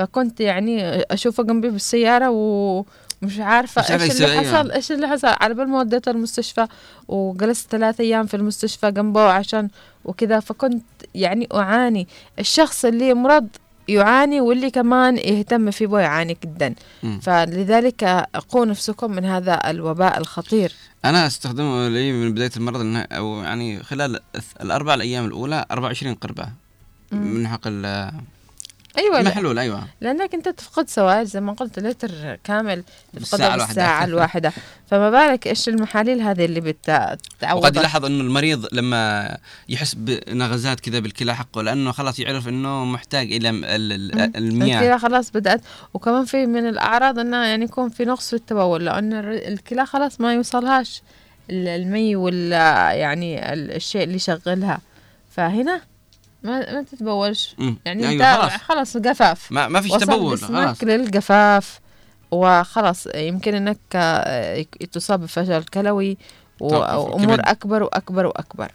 S3: فكنت يعني أشوفه جنبي بالسيارة ومش عارفة
S2: مش عارفة
S3: إيش اللي. حصل إيش اللي حصل على بال ما وديته المستشفى وجلست ثلاثة أيام في المستشفى جنبه عشان وكذا فكنت يعني أعاني الشخص اللي مرض يعاني واللي كمان يهتم فيه يعاني جدا
S2: مم.
S3: فلذلك قوا نفسكم من هذا الوباء الخطير
S2: أنا أستخدمه لي من بداية المرض لأنه- أو يعني خلال الأربع الأيام الأولى 24
S3: قربة.
S2: من حق
S3: أيوه
S2: المحلول أيوه.
S3: لأنك أنت تفقد سوائل زي ما قلت لتر كامل تفقدها
S2: الواحدة.
S3: بالساعة الواحدة. فما بالك إيش المحاليل هذه اللي بتعوض
S2: وقد يلاحظ إنه المريض لما يحس بنغزات كذا بالكلى حقه لأنه خلاص يعرف إنه محتاج إلى المياه.
S3: الكلى خلاص بدأت. وكمان في من الأعراض إنه يعني يكون في نقص في التبول لأن الر- الكلى خلاص ما يوصلهاش ال- المي وال يعني ال- الشيء اللي يشغلها. فهنا ما ما تتبولش. يعني
S2: أيوة، خلاص.
S3: خلاص قفاف
S2: ما ما فيش تبول خلاص.
S3: للجفاف. وخلاص يمكن إنك آه، تصاب بفشل كلوي وامور. أكبر وأكبر وأكبر.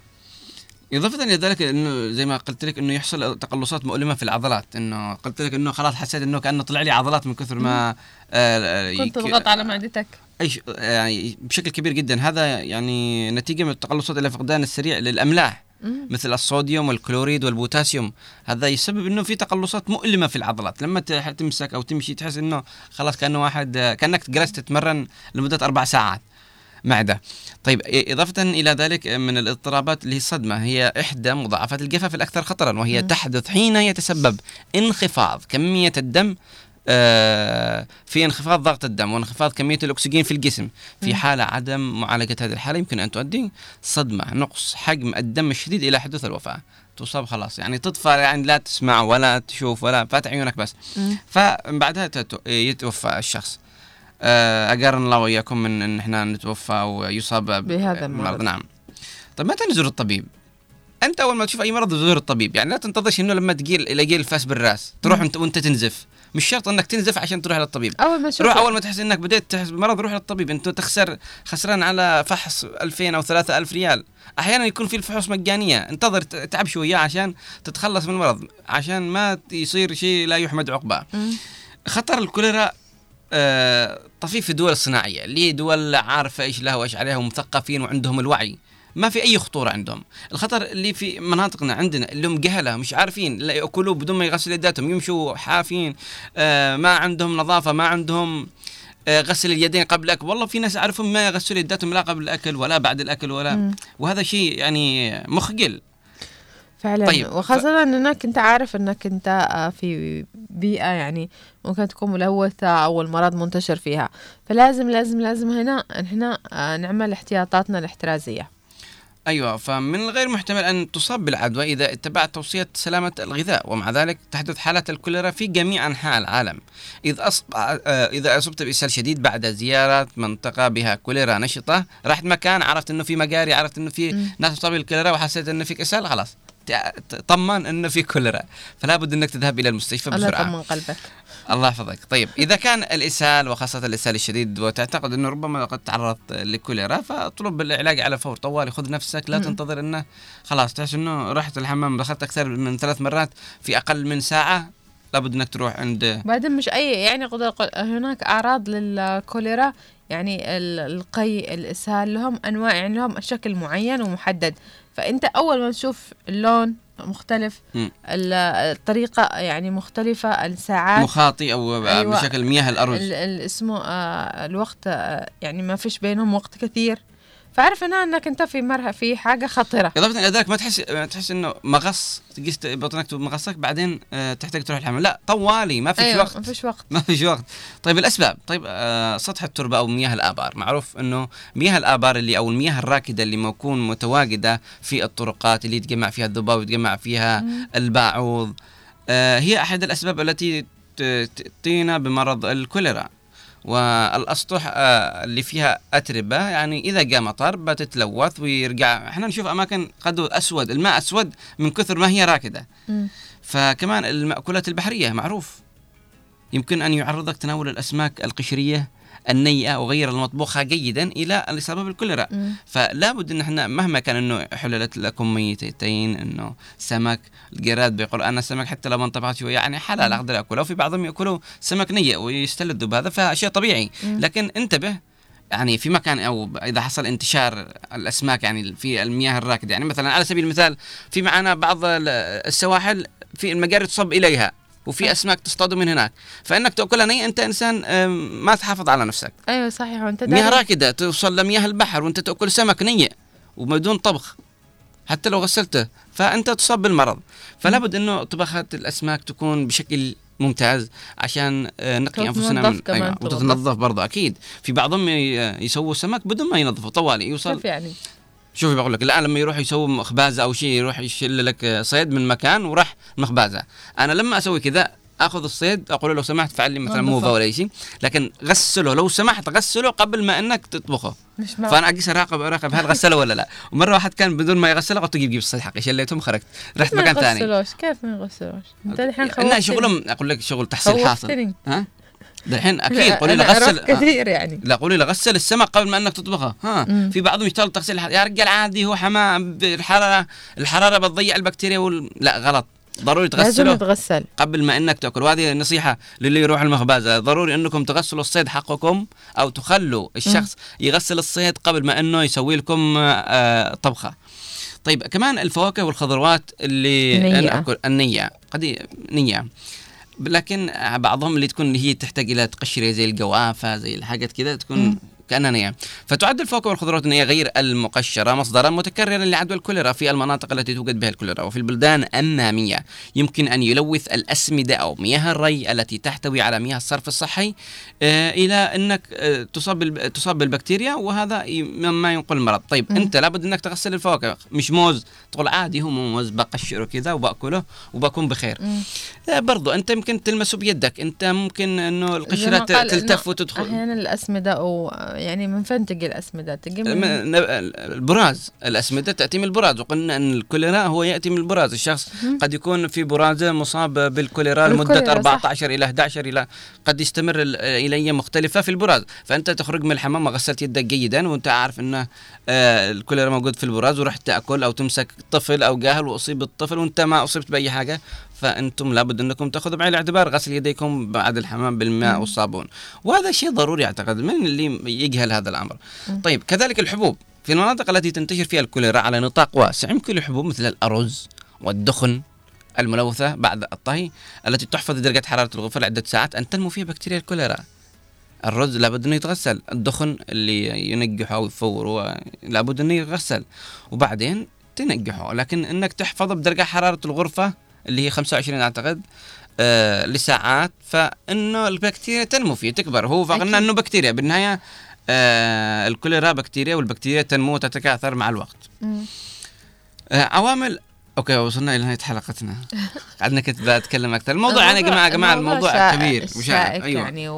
S2: إضافة إلى ذلك إنه زي ما قلت لك إنه يحصل تقلصات مؤلمة في العضلات. إنه قلت لك إنه خلاص حسيت إنه كأنه طلع لي عضلات من كثر ما آه
S3: كنت تضغط على معدتك.
S2: أي ش- يعني بشكل كبير جدا. هذا يعني نتيجة من التقلصات إلى فقدان السريع للأملاح.
S3: مم.
S2: مثل الصوديوم والكلوريد والبوتاسيوم. هذا يسبب إنه في تقلصات مؤلمة في العضلات. لما تمسك أو تمشي تحس إنه خلاص كأنه واحد كأنك جلست تتمرن لمدة أربع ساعات معده طيب إ- إضافة إلى ذلك من الاضطرابات اللي هي الصدمة هي إحدى مضاعفات الجفاف الأكثر خطرا وهي
S3: مم.
S2: تحدث حين يتسبب انخفاض كمية الدم في انخفاض ضغط الدم وانخفاض كمية الأكسجين في الجسم في. حالة عدم معالجة هذه الحالة يمكن أن تؤدي صدمة نقص حجم الدم الشديد إلى حدوث الوفاة تصاب خلاص يعني تطفى يعني لا تسمع ولا تشوف ولا فاتح عيونك بس. فبعدها يتوفى الشخص آه، اجارنا الله وإياكم من إن إحنا نتوفى أو يصاب ب-
S3: بهذا المرض.
S2: نعم طيب متى نزور الطبيب؟ أنت أول ما تشوف أي مرض تزور الطبيب يعني لا تنتظرش إنه لما تجي يلاقي الفاس بالرأس تروح أنت وأنت تنزف مش شرط إنك تنزف عشان تروح للطبيب.
S3: أول ما
S2: روح أول ما تحس إنك بديت تحس بمرض روح للطبيب. انت تخسر خسران على فحص 2000 أو 3000 ريال. أحيانا يكون في الفحوص مجانية. انتظر تعب شوية عشان تتخلص من المرض. عشان ما يصير شيء لا يحمد عقباه. خطر الكوليرا آه، طفيف في الدول الصناعيه اللي دول عارفة إيش لها وإيش عليها ومثقفين وعندهم الوعي. ما في أي خطورة عندهم. الخطر اللي في مناطقنا عندنا اللي هم جهله مش عارفين لا يأكلوا بدون ما يغسلوا يداتهم يمشوا حافين آه ما عندهم نظافة ما عندهم آه غسل اليدين قبل الأكل. والله في ناس أعرفهم ما يغسلوا يداتهم لا قبل الأكل ولا بعد الأكل ولا
S3: مم.
S2: وهذا شيء يعني مخجل.
S3: فعلا.
S2: طيب،
S3: طيب
S2: ف-
S3: وخاصة إنك أنت عارف إنك أنت آه، في بيئة يعني ممكن تكون ملوثة أو المرض منتشر فيها. فلازم لازم لازم هنا هنا نعمل احتياطاتنا الاحترازية.
S2: أيوه فمن الغير محتمل أن تصاب بالعدوى إذا اتبعت توصية سلامة الغذاء ومع ذلك تحدث حالات الكوليرا في جميع أنحاء العالم اذا أصب... آه، إذا أصبت بإسهال شديد بعد زيارة منطقة بها كوليرا نشطة رحت مكان عرفت إنه في مجاري عرفت إنه في. ناس مصابين بالكوليرا وحسيت إنه فيك إسهال خلاص طمن إنه في كوليرا. فلا بد إنك تذهب إلى المستشفى
S3: الله
S2: بسرعة.
S3: يطمن قلبك.
S2: الله يحفظك. طيب إذا كان الإسهال وخاصة الإسهال الشديد وتعتقد أنه ربما قد تعرضت لكوليرا فاطلب العلاج على الفور طوالي خذ نفسك لا. تنتظر أنه خلاص تحس أنه رحت الحمام دخلت أكثر من ثلاث مرات في أقل من ساعة لابد أنك تروح عند
S3: بعدين مش أي يعني هناك أعراض للكوليرا يعني ال- القي الإسهال لهم أنواع يعني لهم شكل معين ومحدد. فأنت أول ما تشوف اللون مختلف
S2: مم.
S3: ال- الطريقة يعني مختلفة الساعات
S2: مخاطي أو
S3: أيوة.
S2: بشكل مياه الأرز
S3: ال- ال- اسمه آه الوقت آه يعني ما فيش بينهم وقت كثير فعرف هنا إنك أنت في مرحله في حاجة خطيرة.
S2: إضافة إلى ذلك ما تحس ما تحس إنه مغص تقيس بطنك مغصك بعدين آه، تحتاج تروح الحمام. لا طوالي ما فيش
S3: أيوة،
S2: وقت.
S3: ما فيش وقت.
S2: ما فيش وقت. طيب الأسباب. طيب آه سطح التربة أو مياه الآبار. معروف إنه مياه الآبار اللي أو المياه الراكدة اللي موكون متواجدة في الطرقات اللي يتجمع فيها الذباب ويتجمع فيها
S3: مم.
S2: الباعوض. آه هي أحد الأسباب التي تأتينا بمرض الكوليرا. والأسطح آه اللي فيها أتربة يعني إذا جاء مطر بتتلوث ويرجع. إحنا نشوف أماكن قد أسود الماء أسود من كثر ما هي
S3: راكدة.
S2: فكمان المأكولات البحرية معروف. يمكن أن يعرضك تناول الأسماك القشرية النيئة وغير المطبوخة جيدا إلى الإصابة بالكوليرا. فلا بد أن إحنا مهما كان أنه حللت لكم ميتين أنه سمك الجراد بيقول أنا سمك حتى لو ما انطبخت شوية يعني حلال أقدر أكله وفي بعضهم يأكلوا سمك نيء ويستلذوا بهذا فشيء طبيعي. لكن انتبه يعني في مكان أو إذا حصل انتشار الأسماك يعني في المياه الراكدة يعني مثلا على سبيل المثال في معنا بعض ال- السواحل في المجاري تصب إليها. وفي أسماك تصطاد من هناك. فإنك تاكلها ني أنت إنسان ما تحافظ على نفسك.
S3: أيوه صحيح. وأنت
S2: مياه راكدة توصل لمياه البحر وأنت تأكل سمك ني وبدون طبخ حتى لو غسلته فأنت تصاب بالمرض. فلا بد إنه طبخات الأسماك تكون بشكل ممتاز عشان آه، نقي
S3: أنفسنا
S2: من
S3: كمان
S2: أيوة
S3: تنظف.
S2: وتتنظف برضه أكيد. في بعضهم يسووا سمك بدون ما ينظفوا طوالي يوصل
S3: يعني
S2: شوفي بقول لك الان لما يروح يسوي مخبازة أو شيء يروح يشيل لك صيد من مكان وراح مخبازة. أنا لما أسوي كذا آخذ الصيد أقول له لو سمحت فعل لي مثلا. موفه ولا شيء لكن غسله لو سمحت غسله قبل ما إنك تطبخه.
S3: مش.
S2: فأنا أجلس أراقب أراقب هل غسله ولا لا. ومرة واحد كان بدون ما يغسله قلت جيب جيب الصيد حقي شليتهم خرجت. رحت
S3: ما
S2: مكان ثاني.
S3: يغسلوش كيف ما يغسلوش أنت الحين خوفتني.
S2: شغلهم أقول لك شغل تحصيل حاصل. ها؟ الحين أكيد قولي له غسل
S3: أعرف كثير يعني.
S2: لا قولي له غسل السمك قبل ما أنك تطبخها. ها
S3: مم.
S2: في بعضهم يشتغل تغسيل يا رجال عادي هو حمام الحراره الحرارة بتضيع البكتيريا وال... لا غلط. ضروري
S3: لازم
S2: تغسله
S3: يتغسل.
S2: قبل ما إنك تأكل. وهذه نصيحة للي يروح المخبز ضروري إنكم تغسلوا الصيد حقكم أو تخلوا الشخص يغسل الصيد قبل ما إنه يسوي لكم آه، طبخة. طيب كمان الفواكه والخضروات اللي
S3: نية.
S2: أنا أكل النية. قد ي- نية. لكن بعضهم اللي تكون هي تحتاج إلى تقشريه زي الجوافة زي الحاجات كده تكون
S3: مم.
S2: كانها نية فتعد الفواكه والخضروات النية غير المقشرة مصدرا متكررا لعدوى الكوليرا في المناطق التي توجد بها الكوليرا وفي البلدان النامية. يمكن أن يلوث الأسمدة أو مياه الري التي تحتوي على مياه الصرف الصحي آه، إلى أنك آه، تصاب تصاب بالبكتيريا وهذا مما ينقل المرض. طيب. أنت لابد أنك تغسل الفواكه مش موز. تقول عادي هو موز بقشره كذا وبأكله وبكون بخير.
S3: مم.
S2: لا برضو أنت يمكن تلمسه بيدك. أنت ممكن أنه القشرة تلتف وتدخل.
S3: أحيانا الأسمدة أو يعني من فين تجي الأسمدة؟ تجي من
S2: البراز. الأسمدة تأتي من البراز وقلنا أن الكوليرا هو يأتي من البراز. الشخص. قد يكون في برازة مصاب بالكوليرا لمدة
S3: بالكوليرا، صح.
S2: 14 إلى 11 إلى قد يستمر إلى أيام مختلفة في البراز. فأنت تخرج من الحمام وغسلت يدك جيدا وأنت عارف أن آه، الكوليرا موجود في البراز ورحت تأكل أو تمسك طفل أو جاهل وأصيب الطفل وأنت ما أصبت بأي حاجة. فأنتم لابد أنكم تأخذوا بعين الاعتبار غسل يديكم بعد الحمام بالماء. والصابون وهذا شيء ضروري أعتقد من اللي يجهل هذا الأمر
S3: مم.
S2: طيب كذلك الحبوب في المناطق التي تنتشر فيها الكوليرا على نطاق واسع يمكن الحبوب مثل الأرز والدخن الملوثة بعد الطهي التي تحفظ درجة حرارة الغرفة لعدة ساعات أن تنمو فيها بكتيريا الكوليرا الرز لابد أنه يتغسل الدخن اللي ينقحه أو يفوره لابد أنه يغسل وبعدين تنقحه لكن أنك تحفظه بدرجة حرارة الغرفة اللي هي 25 أعتقد آه لساعات فإنه البكتيريا تنمو فيه تكبر. هو فقلنا انه بكتيريا. بالنهاية آه الكوليرا بكتيريا والبكتيريا تنمو وتتكاثر مع الوقت.
S3: مم.
S2: آه عوامل أوكي وصلنا إلى نهاية حلقتنا. قعدنا كنت بتكلم أكثر. الموضوع يعني يا جماعة يا جماعة الموضوع كبير
S3: شائك
S2: أيوه.
S3: يعني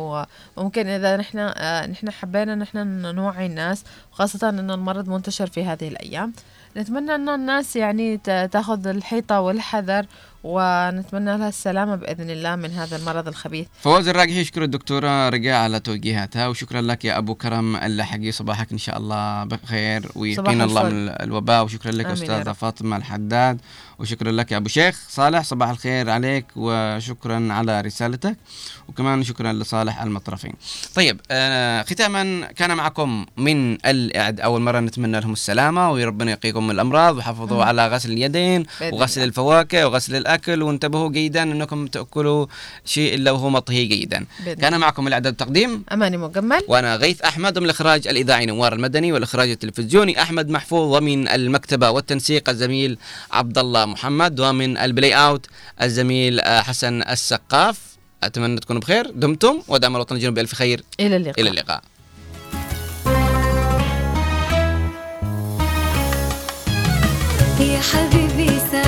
S3: وممكن إذا نحن آه، نحن حبينا نحن نوعي الناس وخاصه إن المرض منتشر في هذه الأيام نتمنى إن الناس يعني تأخذ الحيطة والحذر ونتمنى لها السلامة بإذن الله من هذا المرض الخبيث
S2: فواز الراقحي يشكر الدكتورة رجاء على توجيهاتها وشكرا لك يا أبو كرم اللحقي صباحك إن شاء الله بخير ويقينا الله. من الوباء وشكرا لك أستاذة. فاطمة الحداد وشكرا لك يا أبو شيخ صالح صباح الخير عليك وشكرا على رسالتك وكمان شكرا لصالح المطرفين طيب آه ختاما كان معكم من الإعد أول مرة نتمنى لهم السلامة وربنا يقيكم من الأمراض وحافظوا. على غسل اليدين
S3: بإذن
S2: وغسل. الفواكه وغسل الأكل وانتبهوا جيدا أنكم تأكلوا شيء إلا وهو مطهي جيدا. كان معكم الإعداد والتقديم
S3: أماني مجمل.
S2: وأنا غيث أحمد من الإخراج الإذاعي نوار المدني والإخراج التلفزيوني أحمد محفوظ ومن المكتبة والتنسيق الزميل عبد الله محمد ومن البلاي أوت الزميل آه، حسن السقاف. أتمنى تكونوا بخير. دمتم ودام الوطن الجنوبي بألف خير.
S3: إلى اللقاء.
S2: إلى اللقاء.
S4: يا حبيبي صباحك